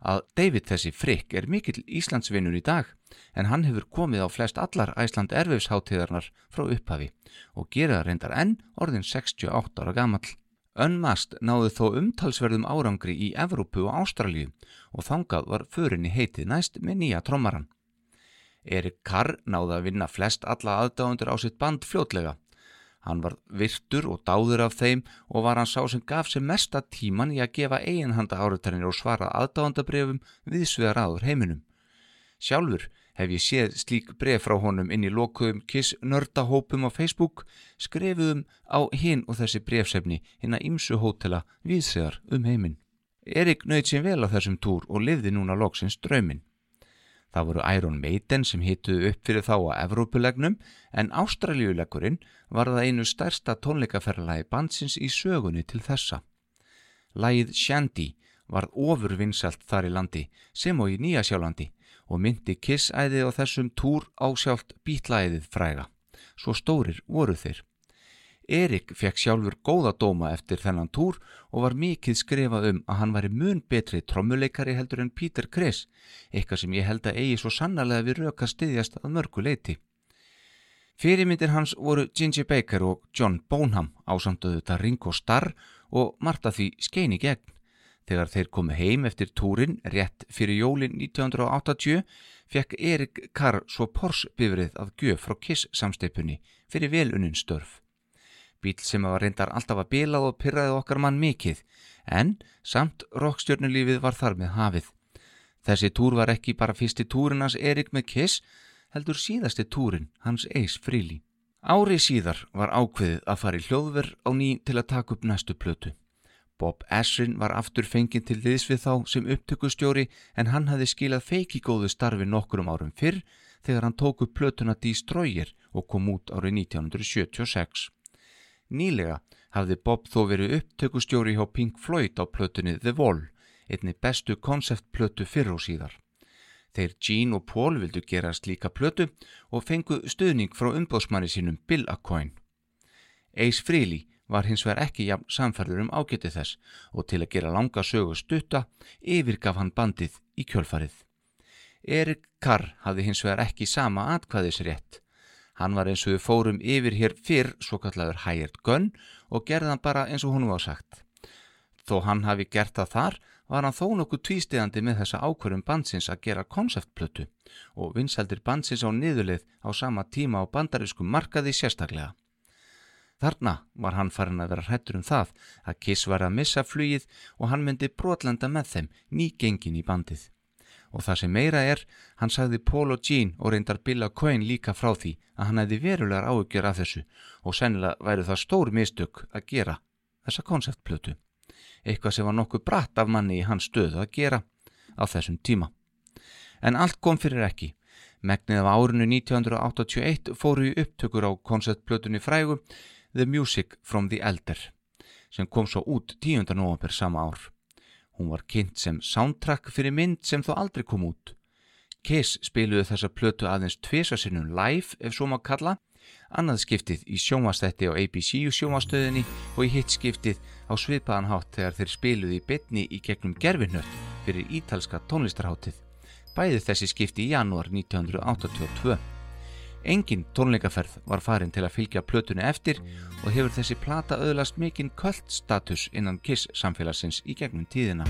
að David þessi frikk er mikill Íslandsvinnur í dag en hann hefur komið á flest allar Æsland erfifsháttíðarnar frá upphafi og gera reyndar enn orðin 68 ára gamall. Unmast náðu þó umtalsverðum árangri í Evrópu og Ástralíu og þangað var förinni heitið næst með nýja trommaran. Erik Carr náði að vinna flest alla aðdáðundur á sitt band fljótlega. Hann var virtur og dáður af þeim og var hann sá sem gaf sér mesta tíman í að gefa eiginhanda áriðtænir og svara aðdáðandabrefum við svegar áður heiminum. Sjálfur hef ég séð slík bref frá honum inn í lokuðum kiss nördahópum á Facebook, skrefuðum á hinn og þessi brefsefni hinn að ymsu hótela viðsegar um heiminn. Erik nöyð sér vel á þessum túr og lifði núna loksins drauminn. Það voru Iron Maiden sem hituðu upp fyrir þá á Evrópulegnum en Ástraljulegurinn var það einu stærsta tónleikaferðalagi bandsins í sögunni til þessa. Lægið Shandy varð ofurvinsalt þar í landi sem og í Nýja sjálflandi og myndi kissæði á þessum túr á sjálft bítlæðið fræga. Svo stórir voru þeir. Erik fekk sjálfur góða dóma eftir þennan túr og var mikið skrifað um að hann væri mun betri trommuleikari heldur en Peter Criss, eitthvað sem ég held að eigi svo sannarlega við röka styðjast að mörgu leiti. Fyrirmyndir hans voru Ginger Baker og John Bonham ásamtöðu þetta Ringo Starr og Marta því skeini gegn. Þegar þeir komu heim eftir túrin rétt fyrir jólin 1980 fekk Erik Carr svo Porsche bifrið að gjöf frá Kiss samsteipunni fyrir velunin störf. Bíl sem var reyndar alltaf að bilað og pyrraði okkar mann mikið, en samt rockstjörnulífið var þar með hafið. Þessi túr var ekki bara fyrsti túrin hans Erik með Kiss, heldur síðasti túrin hans Ace Frehley. Ári síðar var ákveðið að fara í hljóðver á ný til að taka upp næstu plötu. Bob Esrin var aftur fenginn til liðs við þá sem upptökustjóri en hann hafði skilað feiki góðu starfi nokkrum árum fyrr þegar hann tók upp plötuna Destroyer og kom út árið 1976. Nýlega hafði Bob þó verið upptökustjóri hjá Pink Floyd á plötunni The Wall, einni bestu konceptplötu fyrr og síðar. Þeir Gene og Paul vildu gera slíka plötu og fengu stuðning frá umbóðsmanni sínum Bill Aucoin. Ace Frehley var hins vegar ekki jafn samferður um ágæti þess og til að gera langa sögu stutta yfirgaf hann bandið í kjölfarið. Erik Carr hafði hins vegar ekki sama atkvæðisrétt. Hann var eins og við fórum yfir hér fyrr svo kallaður Hired Gun og gerði hann bara eins og hún var sagt. Þó hann hafi gert það þar var hann þó nokkuð tvístegandi með þessa ákvörum bandsins að gera konceptplötu og vinsaldir bandsins á niðurlið á sama tíma á bandarískum markaði sérstaklega. Þarna var hann farin að vera hrættur um það að Kiss var að missa flugið og hann myndi brotlenda með þeim nýgengin í bandið. Og það sem meira er, hann sagði Paul og Gene og reyndar Bill Aucoin líka frá því að hann hefði verulegar áhugjur af þessu og sennilega væri það stór mistök að gera þessa konceptplötu. Eitthvað sem var nokkuð bratt af manni í hans stöðu að gera á þessum tíma. En allt kom fyrir ekki. Megnið af árinu 1981 fóru í upptökur á konceptplötunni frægu The Music from the Elder sem kom svo út 10. november sama ár. Hún var kynnt sem soundtrack fyrir mynd sem þó aldrei kom út. Kiss spiluðu þessa plötu aðeins tvisasinnum live ef svo má kalla, annað skiptið í sjónvastætti á ABC sjónvastöðinni og í hitt skiptið á svipaðan hátt þegar þeir spiluðu í betni í gegnum gerfinött fyrir ítalska tónlistarháttið. Bæði þessi skipti í janúar 1982. Engin tónleikaferð var farin til að fylgja plötunni eftir og hefur þessi plata öðlast mikinn kvöld status innan Kiss samfélagsins í gegnum tíðina.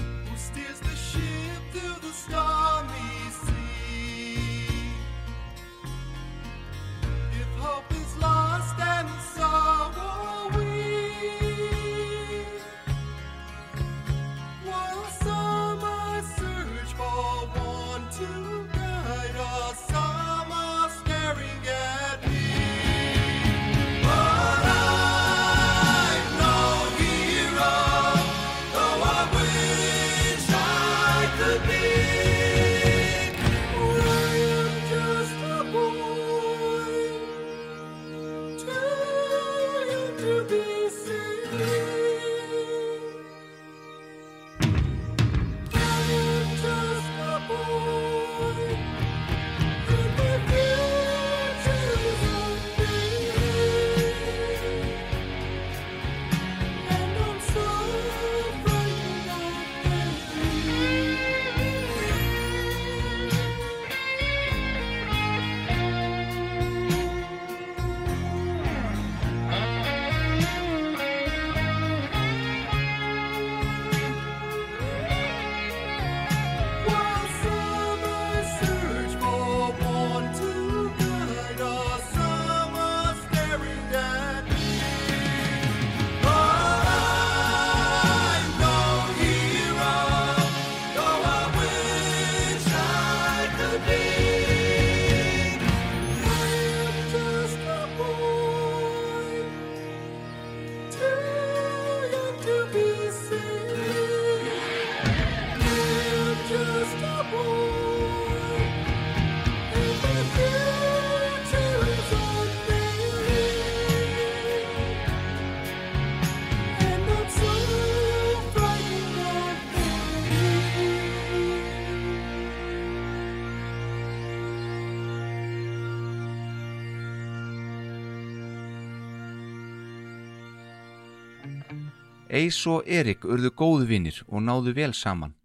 Ace og Erik urðu góðu vinnir og náðu vel saman.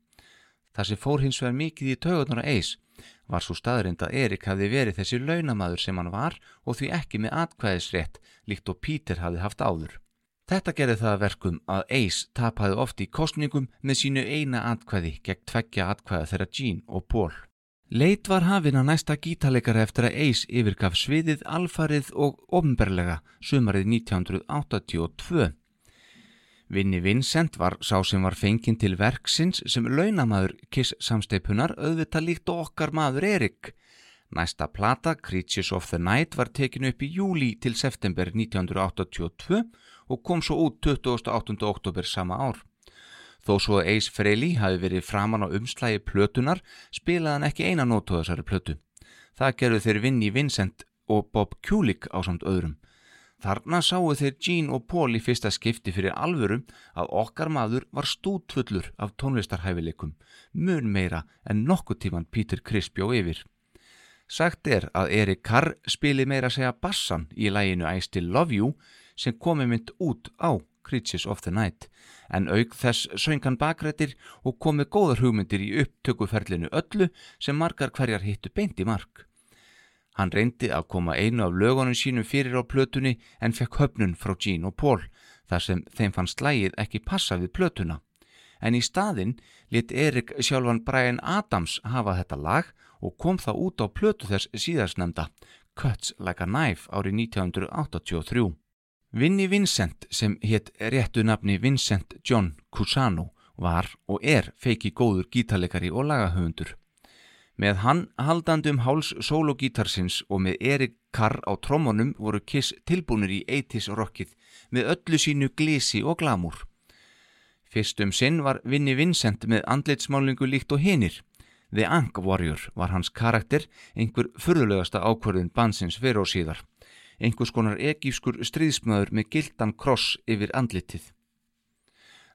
Það sem fór hins vegar mikið í taugunar að Ace var svo staðrind að Erik hafði verið þessi launamaður sem hann var og því ekki með atkvæðisrétt líkt og Peter hafði haft áður. Þetta gerði það að verkum að Ace tapaði oft í kostningum með sínu eina atkvæði gegn tveggja atkvæða þeirra Jean og Paul. Leit var hafin að næsta gítarleikara eftir að Ace yfirgaf sviðið alfarið og ofnberlega sumarið 1982. Vinni Vincent var sá sem var fenginn til verksins sem launamaður Kiss samsteipunar auðvitað líkt okkar maður Erik. Næsta plata, Creatures of the Night, var tekin upp í júli til september 1982 og kom svo út 28. oktober sama ár. Þó svo að Ace Frehley hafi verið framann á umslægi plötunar spilaði hann ekki eina nótu á þessari plötu. Það gerðu þeir Vinni Vincent og Bob Kulik á samt öðrum. Þarna sáu þeir Gene og Paul í fyrsta skipti fyrir alvöru að okkar maður var stútfullur af tónlistarhæfileikum, mun meira en nokkuð tíman Peter Criss bjó yfir. Sagt er að Erik Carr spili meira segja bassan í læginu I Still Love You sem komi mynd út á Creatures of the Night en auk þess söngan bakrættir og komi góðar hugmyndir í upptökuferlinu öllu sem margar hverjar hittu beint í mark. Hann reyndi að koma einu af lögunum sínum fyrir á plötunni en fekk höfnun frá Gene og Paul þar sem þeim fannst lægið ekki passa við plötuna. En í staðinn lit Erik sjálfan Brian Adams hafa þetta lag og kom það út á plötu þess síðarsnemda Cuts Like a Knife árið 1983. Vinni Vincent sem hétt réttu nafni Vincent John Cusano var og er feiki góður gítarleikari og lagahöfundur. Með hann haldandi um háls sólogítarsins og með Erik Carr á trommunum voru Kiss tilbúinir í 80s rockið með öllu sínu glisi og glamúr. Fyrst um sinn var Vinni Vincent með andleitsmálingu líkt og hinir. The Ankh Warrior var hans karakter, einhver fyrðulegasta ákvörðin bansins fyrir og síðar. Einhvers konar egífskur stríðsmöður með gildan kross yfir andlitið.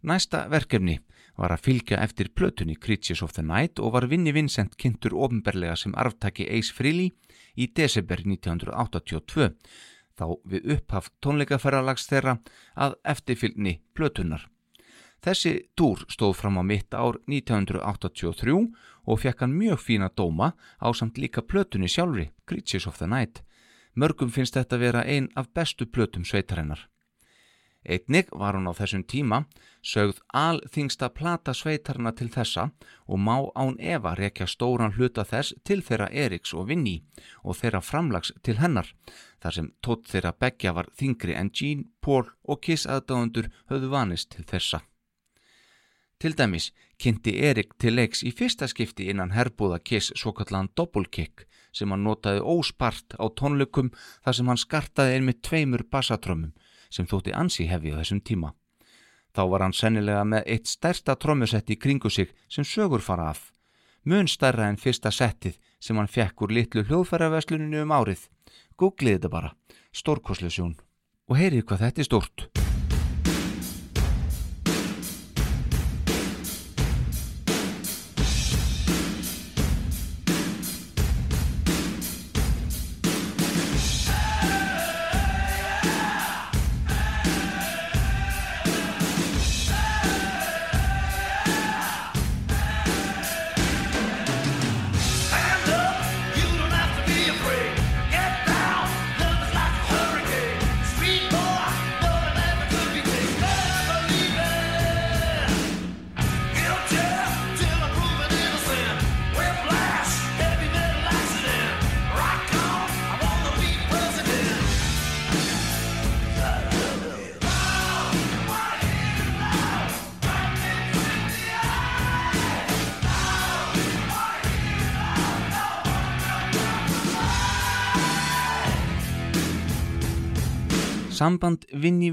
Næsta verkefni var að fylgja eftir plötunni Creatures of the Night og var Vinni Vincent kynntur ofnberlega sem arftaki Ace Frehley í desember 1982, þá við upphaf tónleikaferralags þeirra að eftirfylgni plötunar. Þessi túr stóð fram á mitt ár 1983 og fekk hann mjög fína dóma á samt líka plötunni sjálfri, Creatures of the Night. Mörgum finnst þetta vera ein af bestu plötum sveitarinnar. Einnig var hún á þessum tíma sögð alþingsta plata sveitarna til þessa og má án Eva rekja stóran hluta þess til þeirra Eriks og Vinni og þeirra framlags til hennar þar sem tótt þeirra begja var þingri en Gene, Paul og Kiss aðdáðundur höfðu vanist til þessa. Til dæmis kynnti Erik til leiks í fyrsta skipti innan herbúða Kiss svo kallan doppelkick sem hann notaði óspart á tónleikum þar sem hann skartaði einmitt tveimur bassatrömmum sem þótti ansi hefði á þessum tíma. Þá var hann sennilega með eitt stærsta trommusett í kringu sig sem sögur fara af. Mun stærra en fyrsta settið sem hann fekk úr litlu hljóðfæravesluninu um árið. Googlið þetta bara, stórkoslusjón. Og heyrið hvað þetta er stórt.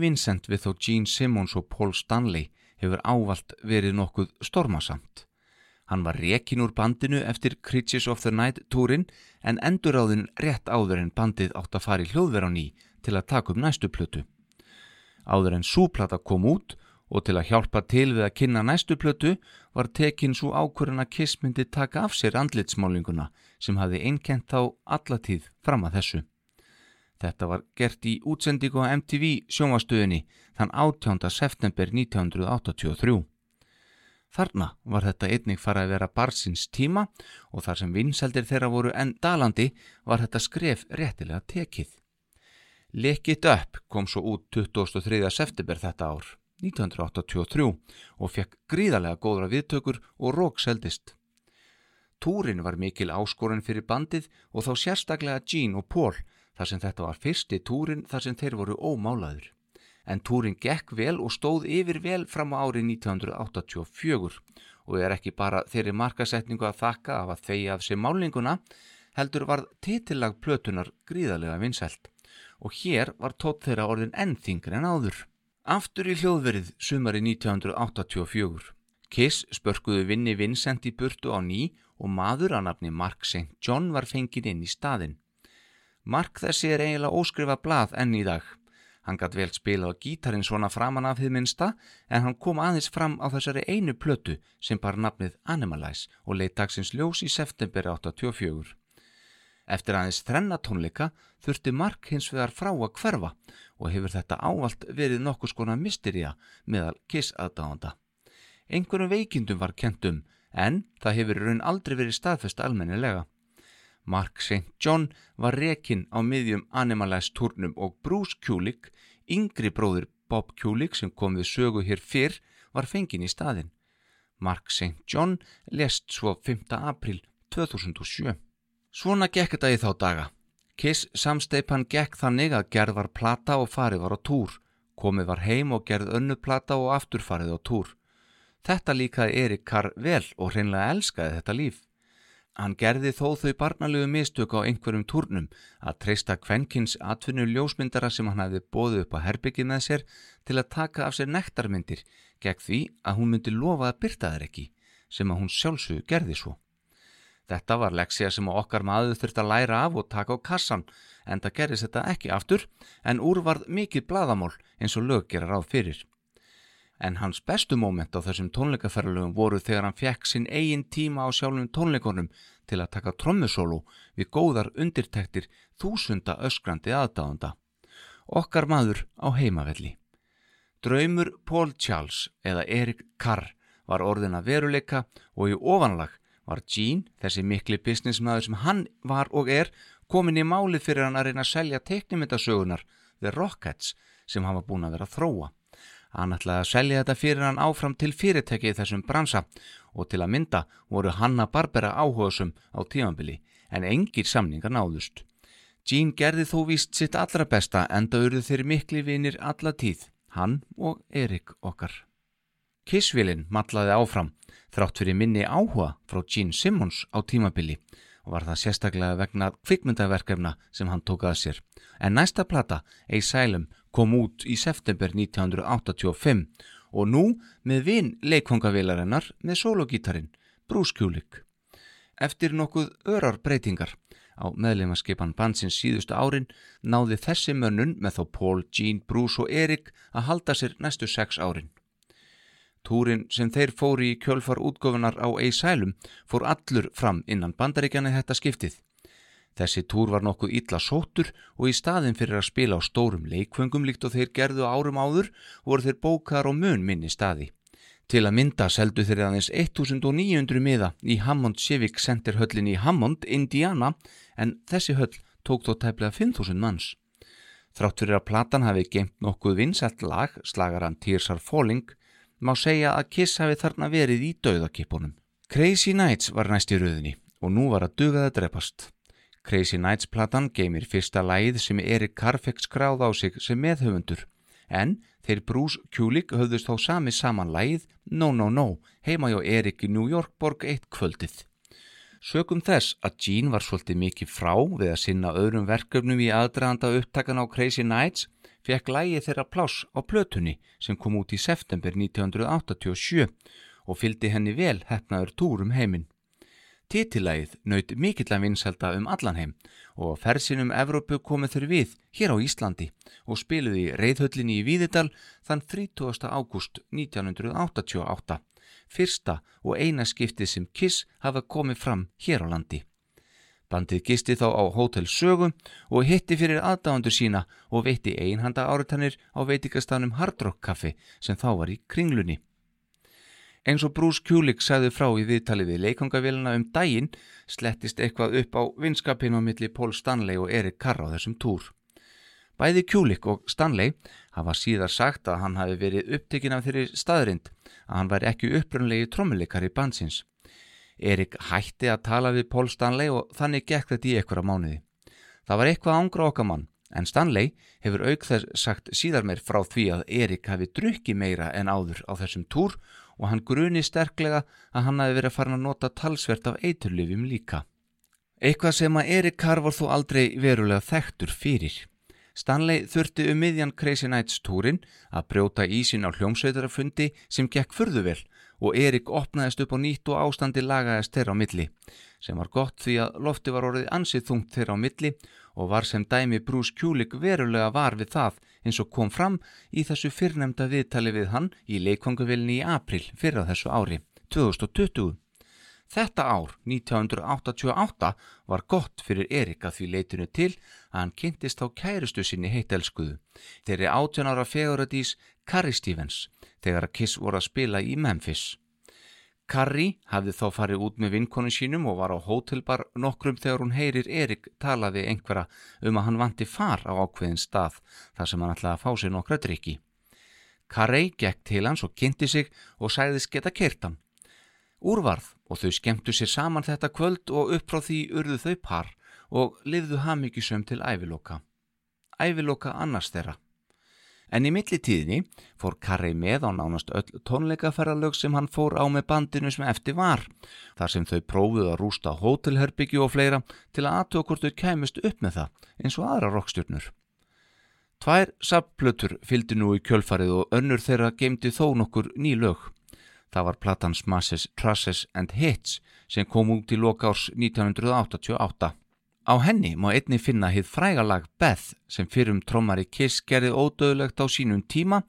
Vincent við þó Gene Simmons og Paul Stanley hefur ávalt verið nokkuð stormasamt. Hann var rekin úr bandinu eftir Creatures of the Night túrin en enduráðin rétt áður en bandið átt að fara í hljóðver á ný til að taka upp næstu plötu. Áður en súplata kom út og til að hjálpa til við að kynna næstu plötu var tekin svo ákvörðan að Kiss myndi taka af sér andlitsmálinguna sem hafði einkent þá allatíð fram að þessu. Þetta var gert í útsendingu á MTV sjónvastöðinni þann 18. september 1983. Þarna var þetta einnig farið að vera barsins tíma og þar sem vinseldir þeirra voru enn dalandi var þetta skref réttilega tekið. Lick It Up kom svo út 23. september þetta ár, 1983 og fekk gríðarlega góðra viðtökur og rók seldist. Túrin var mikil áskorun fyrir bandið og þá sérstaklega Gene og Paul þar sem þetta var fyrsti túrin þar sem þeir voru ómálaður. En túrin gekk vel og stóð yfir vel fram á árið 1984 og er ekki bara þeirri markasetningu að þakka af að þegja af sér málinguna, heldur varð titillag plötunar gríðarlega vinsælt og hér var tótt þeirra orðin enn þingri en áður. Aftur í hljóðverið sumari 1984. Kiss spörkuðu vinni Vincent í burtu á ný og maður að nafni Mark St. John var fengið inn í staðin. Mark þessi er eiginlega óskrifa blað enn í dag. Hann gætt vel spila á gítarin svona framan af þið minsta en hann kom aðeins fram á þessari einu plötu sem bar nafnið Animalize og leitt dagsins ljós í september 84. Eftir aðeins þrenna tónleika þurfti Mark hins vegar frá að hverfa og hefur þetta ávalt verið nokkus konar mysteria meðal Kiss aðdáðanda. Einhverjum veikindum var kentum en það hefur raun aldrei verið staðfest almennilega. Mark St. John var rekinn á miðjum Animalize turnum og Bruce Kulick, yngri bróður Bob Kulick sem kom við sögu hér fyrr, var fenginn í staðin. Mark St. John lest svo 5. april 2007. Svona gekk þetta í þá daga. Kiss samsteipan gekk þannig að gerð var plata og farið var á túr. Komið var heim og gerð önnu plata og aftur farið á túr. Þetta líkaði Erik Carr vel og hreinlega elskaði þetta líf. Hann gerði þó þau barnalegu mistök á einhverjum túrnum að treysta kvenkins atvinnu ljósmyndara sem hann hefði bóðið upp á herbyggið með sér til að taka af sér nektarmyndir gegn því að hún myndi lofa að byrta þær ekki, sem að hún sjálfsög gerði svo. Þetta var leksija sem okkar maður þurfti að læra af og taka á kassan, en það gerðist þetta ekki aftur, en úr varð mikið bladamál eins og lög gera ráð fyrir. En hans bestu móment á þessum tónleikaferðalögum voru þegar hann fekk sinn eigin tíma á sjálfum tónleikonum til að taka trommusólu við góðar undirtektir þúsunda öskrandi aðdáðanda. Okkar maður á heimavelli. Draumur Paul Charles eða Erik Carr var orðin að veruleika og í ofanlag var Gene, þessi mikli businessmaður sem hann var og er, komin í málið fyrir hann að reyna að selja teiknimyndasögunar The Rockets sem hann var búin að vera að þróa. Hann ætlaði að selja þetta fyrir hann áfram til fyrirtæki í þessum bransa og til að mynda voru Hanna Barbera áhugasum á tímanbili en engir samningar náðust. Gene gerði þó víst sitt allra besta enda urðu þeir mikli vinir alla tíð, hann og Erik okkar. Kissvilin matlaði áfram þrátt fyrir minni áhuga frá Gene Simmons á tímabili og var það sérstaklega vegna kvikmyndaverkefna sem hann tók að sér. En næsta plata, Asylum, kom út í september 1985 og nú með vinn leikfangavilarinnar með sologítarin, Kulick. Eftir nokkuð örar breytingar á meðleimaskipan bansins síðustu árin náði þessi mönnun með þó Paul, Gene, Bruce og Erik að halda sér næstu sex árin. Túrin sem þeir fóri í kjölfar útgöfunar á Asylum fór allur fram innan bandaríkjana þetta skiptið. Þessi túr var nokkuð illa sóttur og í staðin fyrir að spila á stórum leikfengum líkt og þeir gerðu árum áður voru þeir bókar á mun minni staði. Til að mynda seldu þeir aðeins 1900 miða í Hammond Civic Center höllin í Hammond, Indiana en þessi höll tók þó tæplega 5000 manns. Þrátt fyrir að platan hafi geimt nokkuð vinsætt lag, slagaran Tears Are Falling, má segja að Kiss hafi þarna verið í dauðakipunum. Crazy Nights var næst í rauðinni og nú var að dugað að drepast. Crazy Nights platan geymir fyrsta lægið sem Erik Carfex skráð á sig sem meðhöfundur en þeir Bruce Kulick höfðust þá sami saman lægið No No No heima hjá Erik í New York borg eitt kvöldið. Sökum þess að Gene var svolítið mikið frá við að sinna öðrum verkefnum í aðdraðanda upptakan á Crazy Nights fekk lægið þeirra pláss á plötunni sem kom út í september 1987 og fylgdi henni vel hefnaður túrum heiminn. Titilægið naut mikill að vinselda um allan heim og fersinum Evrópu komið þeir við hér á Íslandi og spiluði reyðhöllinni í Víðidal þann 30. ágúst 1988, fyrsta og eina skiptið sem Kiss hafa komið fram hér á landi. Bandið gisti þá á Hótel Sögu og hitti fyrir aðdáðandur sína og veitti einhanda áritanir á veitingastanum Hard Rock Café sem þá var í kringlunni. Eins og Bruce Kulik sagði frá í viðtali við leikangavélina um daginn slettist eitthvað upp á vinskapin á milli Paul Stanley og Erik Carr á þessum túr. Bæði Kulik og Stanley hafa síðar sagt að hann hafi verið upptekinn af þeirri staðrind að hann væri ekki upprunlegi trommuleikari bansins. Erik hætti að tala við Paul Stanley og þannig gekk þetta í einhverja mánuði. Það var eitthvað ángra okkar mann, en Stanley hefur auk þess sagt síðar meir frá því að Erik hafi drukki meira en áður á þessum túr og hann gruni sterklega að hann hafi verið farin að nota talsvert af eiturlifjum líka. Eitthvað sem að Erik Carr var þó aldrei verulega þekktur fyrir. Stanley þurfti um miðjan Crazy Nights túrin að brjóta ísin á hljómsveitarafundi sem gekk furðuvel og Erik opnaðist upp á nýtt og ástandi lagaðist þeirra á milli sem var gott því að lofti var orðið ansið þungt þeirra á milli og var sem dæmi Bruce Kulik verulega var við það eins og kom fram í þessu fyrrnemda viðtali við hann í leikvanguvilni í april fyrra þessu ári, 2020. Þetta ár, 1988, var gott fyrir Erik að því leitinu til að hann kynntist á kærustu sinni heitelskuðu. Þeir eru 18 ára feguradís Carrie Stevens þegar að Kiss voru að spila í Memphis. Carrie hafði þá farið út með vinkonu sínum og var á hótelbar nokkrum þegar hún heyrir Erik talaði einhverja um að hann vanti far á ákveðin stað þar sem hann ætlaði að fá sér nokkra drikki. Carrie gekk til hans og kynnti sig og sæðis geta kert hann. Úrvarð og þau skemmtu sér saman þetta kvöld og upp frá því urðu þau par og lifðu hamíkisum til æviloka. Æviloka annars þeirra. En í millitíðinni fór Karri með á nánast öll tónleikaferðalög sem hann fór á með bandinu sem eftir var, þar sem þau prófuðu að rústa hótelherbyggju og fleira til að þau kæmust upp með það eins og aðra rockstjörnur. Tvær sapplötur fylgdi nú í kjölfarið og önnur þeirra geimdi þó nokkur ný lög. Það var platan Smashes, Trusses and Hits sem kom út í lokárs 1988. Á henni má einni finna hitt frægalag Beth sem fyrrum trommari Kiss gerði ódöðlegt á sínum tíma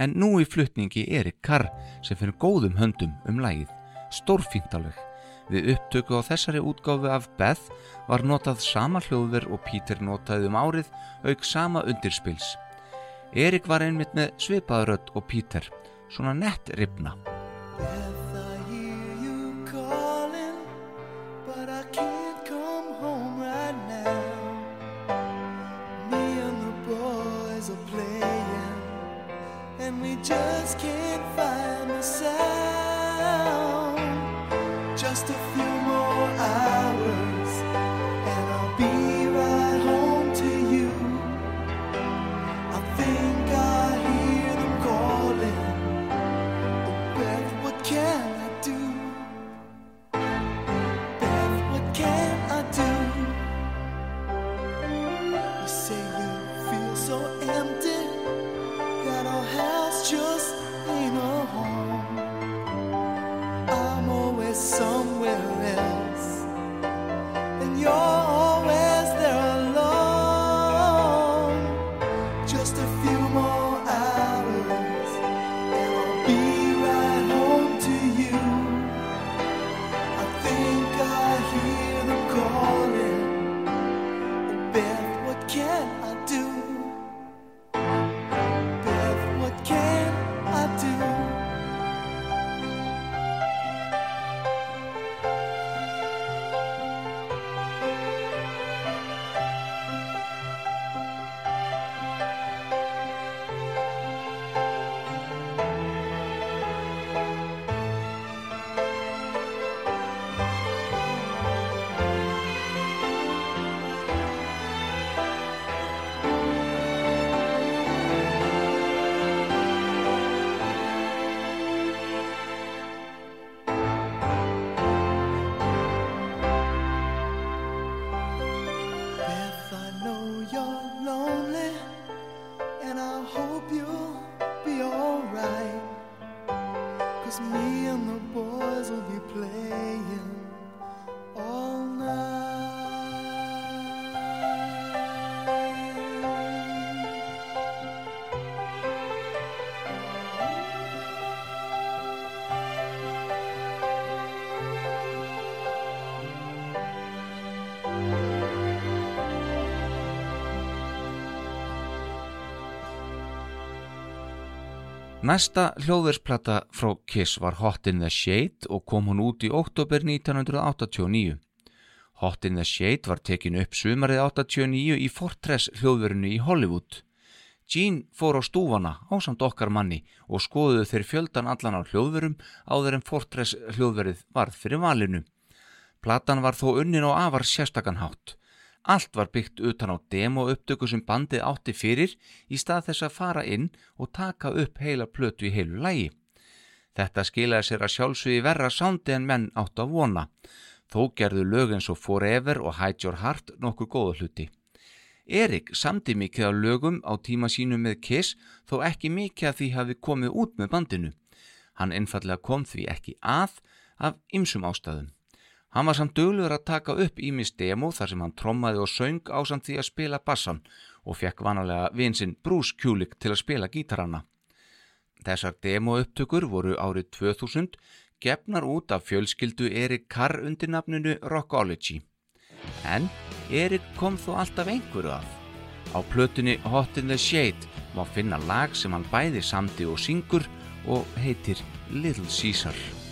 en nú í flutningi Erik Carr sem fyrir góðum höndum um lagið. Stórfíntaleg. Við upptöku á þessari útgáfi af Beth var notað sama hljóðver og Peter notaði um árið auk sama undirspils. Erik var einmitt með svipaðrödd og Peter, svona nett ripna. Næsta hljóðversplata frá Kiss var Hot in the Shade og kom hún út í oktober 1989. Hot in the Shade var tekin upp sumarið 89 í Fortress hljóðverinu í Hollywood. Gene fór á stúfana á samt okkar manni og skoðuðu þeir fjöldan allan á hljóðverum áður en Fortress hljóðverið varð fyrir valinu. Platan var þó unnin á afar sérstakanhátt. Allt var byggt utan á demo upptöku sem bandið átti fyrir í stað þess að fara inn og taka upp heila plötu í heilu lægi. Þetta skilaði sér að sjálfsögði verra sándi en menn átt að vona. Þó gerðu lög eins og Forever og Hide Your Heart nokkur góða hluti. Erik samdi mikið af lögum á tíma sínu með Kiss þó ekki mikið af því hafi komið út með bandinu. Hann einfallega kom því ekki að af ymsum ástæðum. Hann var samt dögluður að taka upp Ímis demo þar sem hann trommaði og söng á samt því að spila bassan og fekk vanalega vinsinn Bruce Kulick til að spila gítaranna. Þessar demo upptökur voru árið 2000 gefnar út af fjölskyldu Erik Carr undir nafninu Rockology. En Erik kom þó alltaf einhverju að. Á plötunni Hot in the Shade má finna lag sem hann bæði samdi og syngur og heitir Little Caesar.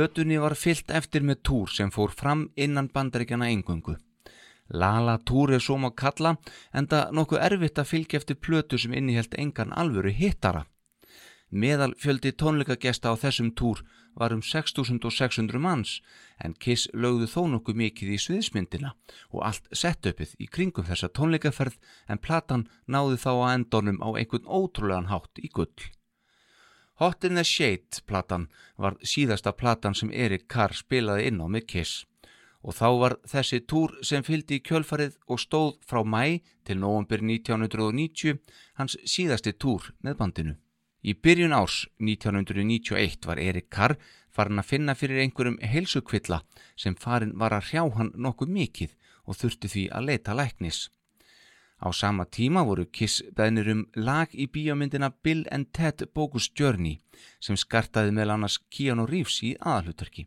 Plötunni var fyllt eftir með túr sem fór fram innan bandaríkjana engungu. Lala túr er svo má kalla en það nokkuð erfitt að fylgja eftir plötu sem innihjalt engan alvöru hittara. Meðal fjöldi tónleikagesta á þessum túr var um 6600 manns en Kiss lögðu þó nokkuð mikið í sviðsmyndina og allt setupið í kringum þessa tónleikaferð en platan náði þá að endonum á einhvern ótrúlegan hátt í gull. Hot in the Shade platan var síðasta platan sem Erik Carr spilaði inn á með Kiss og þá var þessi túr sem fylgdi í kjölfarið og stóð frá mæ til november 1990 hans síðasti túr með bandinu. Í byrjun árs 1991 var Erik Carr farin að finna fyrir einhverjum heilsukvilla sem farin var að hrjá hann nokkuð mikið og þurfti því að leita læknis. Á sama tíma voru Kiss beðnir um lag í bíómyndina Bill and Ted Bogus Journey sem skartaði meðal annars Keanu Reeves í aðalhuturki.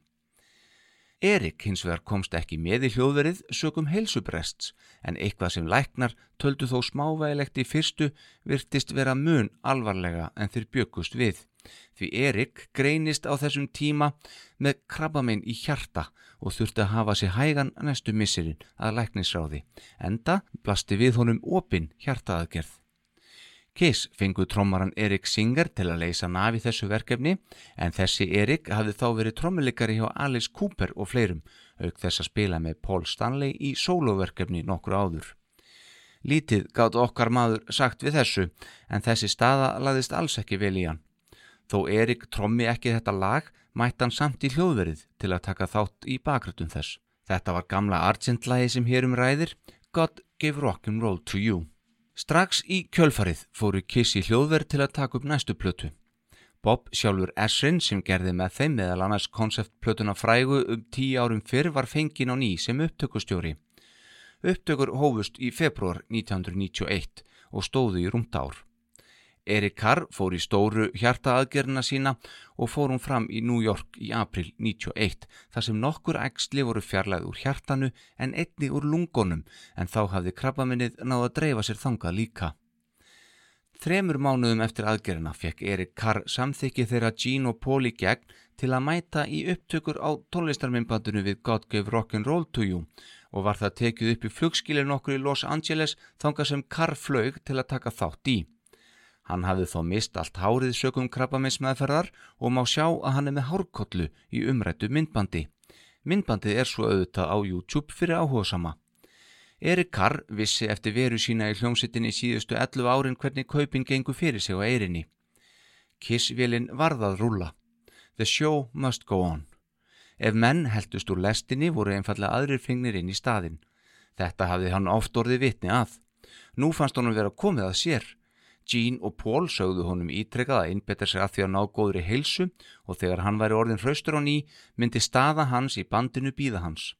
Erik hins vegar komst ekki með í hljóðverið sögum heilsubrests en eitthvað sem læknar töldu þó smávægilegt í fyrstu virtist vera mun alvarlega en þeir bjökust við. Því Erik greinist á þessum tíma með krabbamein í hjarta og þurfti að hafa sér hægan næstu missirinn að læknisráði. Enda blasti við honum opinn hjartaðgerð. Kiss fengu trommaran Erik Singer til að leysa nafi þessu verkefni en þessi Erik hafði þá verið trommulikari hjá Alice Cooper og fleirum auk þess að spila með Paul Stanley í soloverkefni nokkur áður. Lítið gátt okkar maður sagt við þessu en þessi staða laðist alls ekki vel í hann. Þó Erik trommi ekki þetta lag mætti hann samt í hljóðverið til að taka þátt í bakrættum þess. Þetta var gamla Argent-lagi sem hérum ræðir God gave rock'n'roll to you. Strax í kjölfarið fóru Kiss í hljóðverð til að taka upp næstu plötu. Bob sjálfur Esrin sem gerði með þeim meðal annars konceptplötuna frægu um tíu árum fyrr var fengin á ný sem upptökustjóri. Upptökur hófust í februar 1991 og stóðu í rúmt ár. Erik Carr fór í stóru hjartaaðgerna sína og fór hún fram í New York í april 91 þar sem nokkur ægsli voru fjarlæð úr hjartanu en einni úr lungonum en þá hafði krabbaminnið náða að dreifa sér þangað líka. Þremur mánuðum eftir aðgerina fekk Erik Carr samþykki þeirra Gene og Paul í gegn til að mæta í upptökur á tónlistarminnbandinu við God Gave Rock'n'Roll to You og var það tekið upp í flugskilin okkur í Los Angeles þangað sem Carr flög til að taka þátt í. Hann hafði þó mist allt hárið sögum krabbamins meðferðar og má sjá að hann er með hárkollu í umrættu myndbandi. Myndbandið er svo auðvitað á YouTube fyrir áhugasama. Erik Carr vissi eftir veru sína í hljómsittinni síðustu 11 árin hvernig kaupin gengur fyrir sig á eirinni. Kissvélinn varðað rúla. The show must go on. Ef menn heldust úr lestinni voru einfallega aðrir fingnir inn í staðin. Þetta hafði hann oft orðið vitni að. Nú fannst honum vera komið að sér. Gene og Paul sögðu honum ítrekkað að innbetta sig að því að ná góðri heilsu og þegar hann væri orðin hraustur á ný myndi staða hans í bandinu býða hans.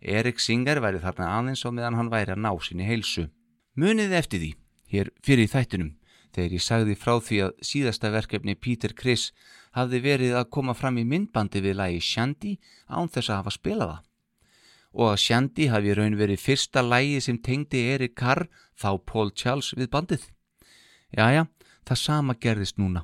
Erik Singer væri þarna aðeins á meðan hann væri að ná sinni heilsu. Muniði eftir því, hér fyrir þættunum, þegar ég sagði frá því að síðasta verkefni Peter Criss hafði verið að koma fram í myndbandi við lagi Shandy án þess að hafa spilað það. Og að Shandy hafi raun verið fyrsta lagi sem tengdi Erik Carr þá Paul Charles við bandið. Jæja, það sama gerðist núna.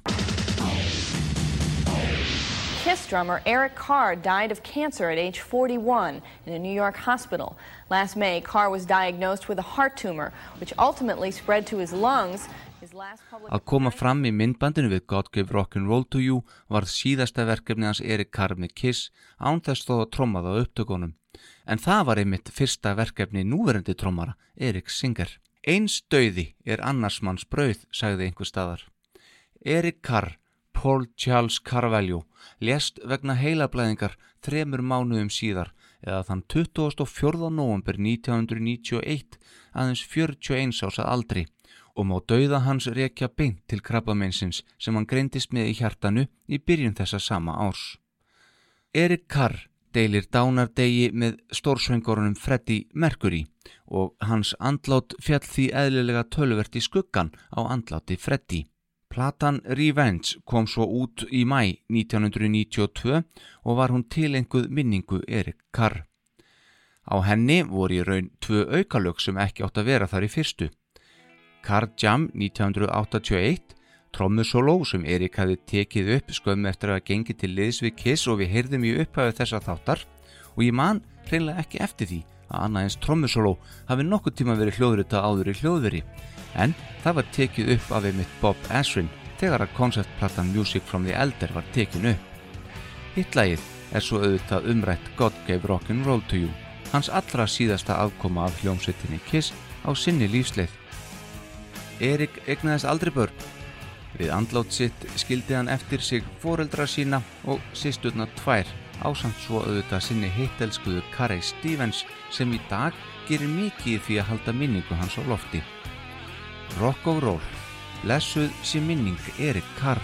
Kiss drummer Eric Carr died of cancer at age 41 in a New York hospital. Last May, Carr was diagnosed with a heart tumor, which ultimately spread to his lungs. His public Að koma fram í myndbandinu við God Gave Rock'n'Roll to You var síðasta verkefni hans Erik Carr með Kiss án þess þó að tromma það á upptökunum. En það var einmitt fyrsta verkefni núverendi trommara, Erik Singer. Eins döiði er annars manns brauð, sagði einhver staðar. Erik Carr, Paul Charles Carvalho, lést vegna heilablæðingar þremur mánuðum síðar eða þann 24. november 1991 aðeins 41 árs að aldri og má dauða hans rekja beint til krabbameinsins sem hann greindist með í hjartanu í byrjun þessa sama árs. Erik Carr deilir dánardegi með stórsvengorunum Freddie Mercury og hans andlát fjall því eðlilega tölvert í skuggan á andláti Freddie. Platan Revenge kom svo út í mæ 1992 og var hún tilenguð minningu Erik Carr. Á henni voru í raun tvö aukalög sem ekki átt að vera þar í fyrstu. Carr Jam 1981, trommusóló sem Erik hafi tekið upp skömmu eftir að gengi til liðs við Kiss og við heyrðum í upphæðu þessa þáttar og ég man reynilega ekki eftir því að annað eins trommusóló hafi nokkuð tíma verið hljóðrita áður í hljóðveri en það var tekið upp af einmitt Bob Ezrin þegar að konceptplattan Music from the Elder var tekin upp. Hittlægið er svo auðvitað umrætt God Gave Rock'n'Roll to You, hans allra síðasta afkoma af hljómsveitinni Kiss á sinni lífsleið. Erik egnaðist aldrei börn. Við andlátt sitt skildi hann eftir sig foreldra sína og sýsturna tvær ásamt svo auðvitað sinni hittelskuðu Carey Stevens sem í dag gerir mikið því að halda minningu hans á lofti. Rock og roll, Blessuð sé minning Erik Carr.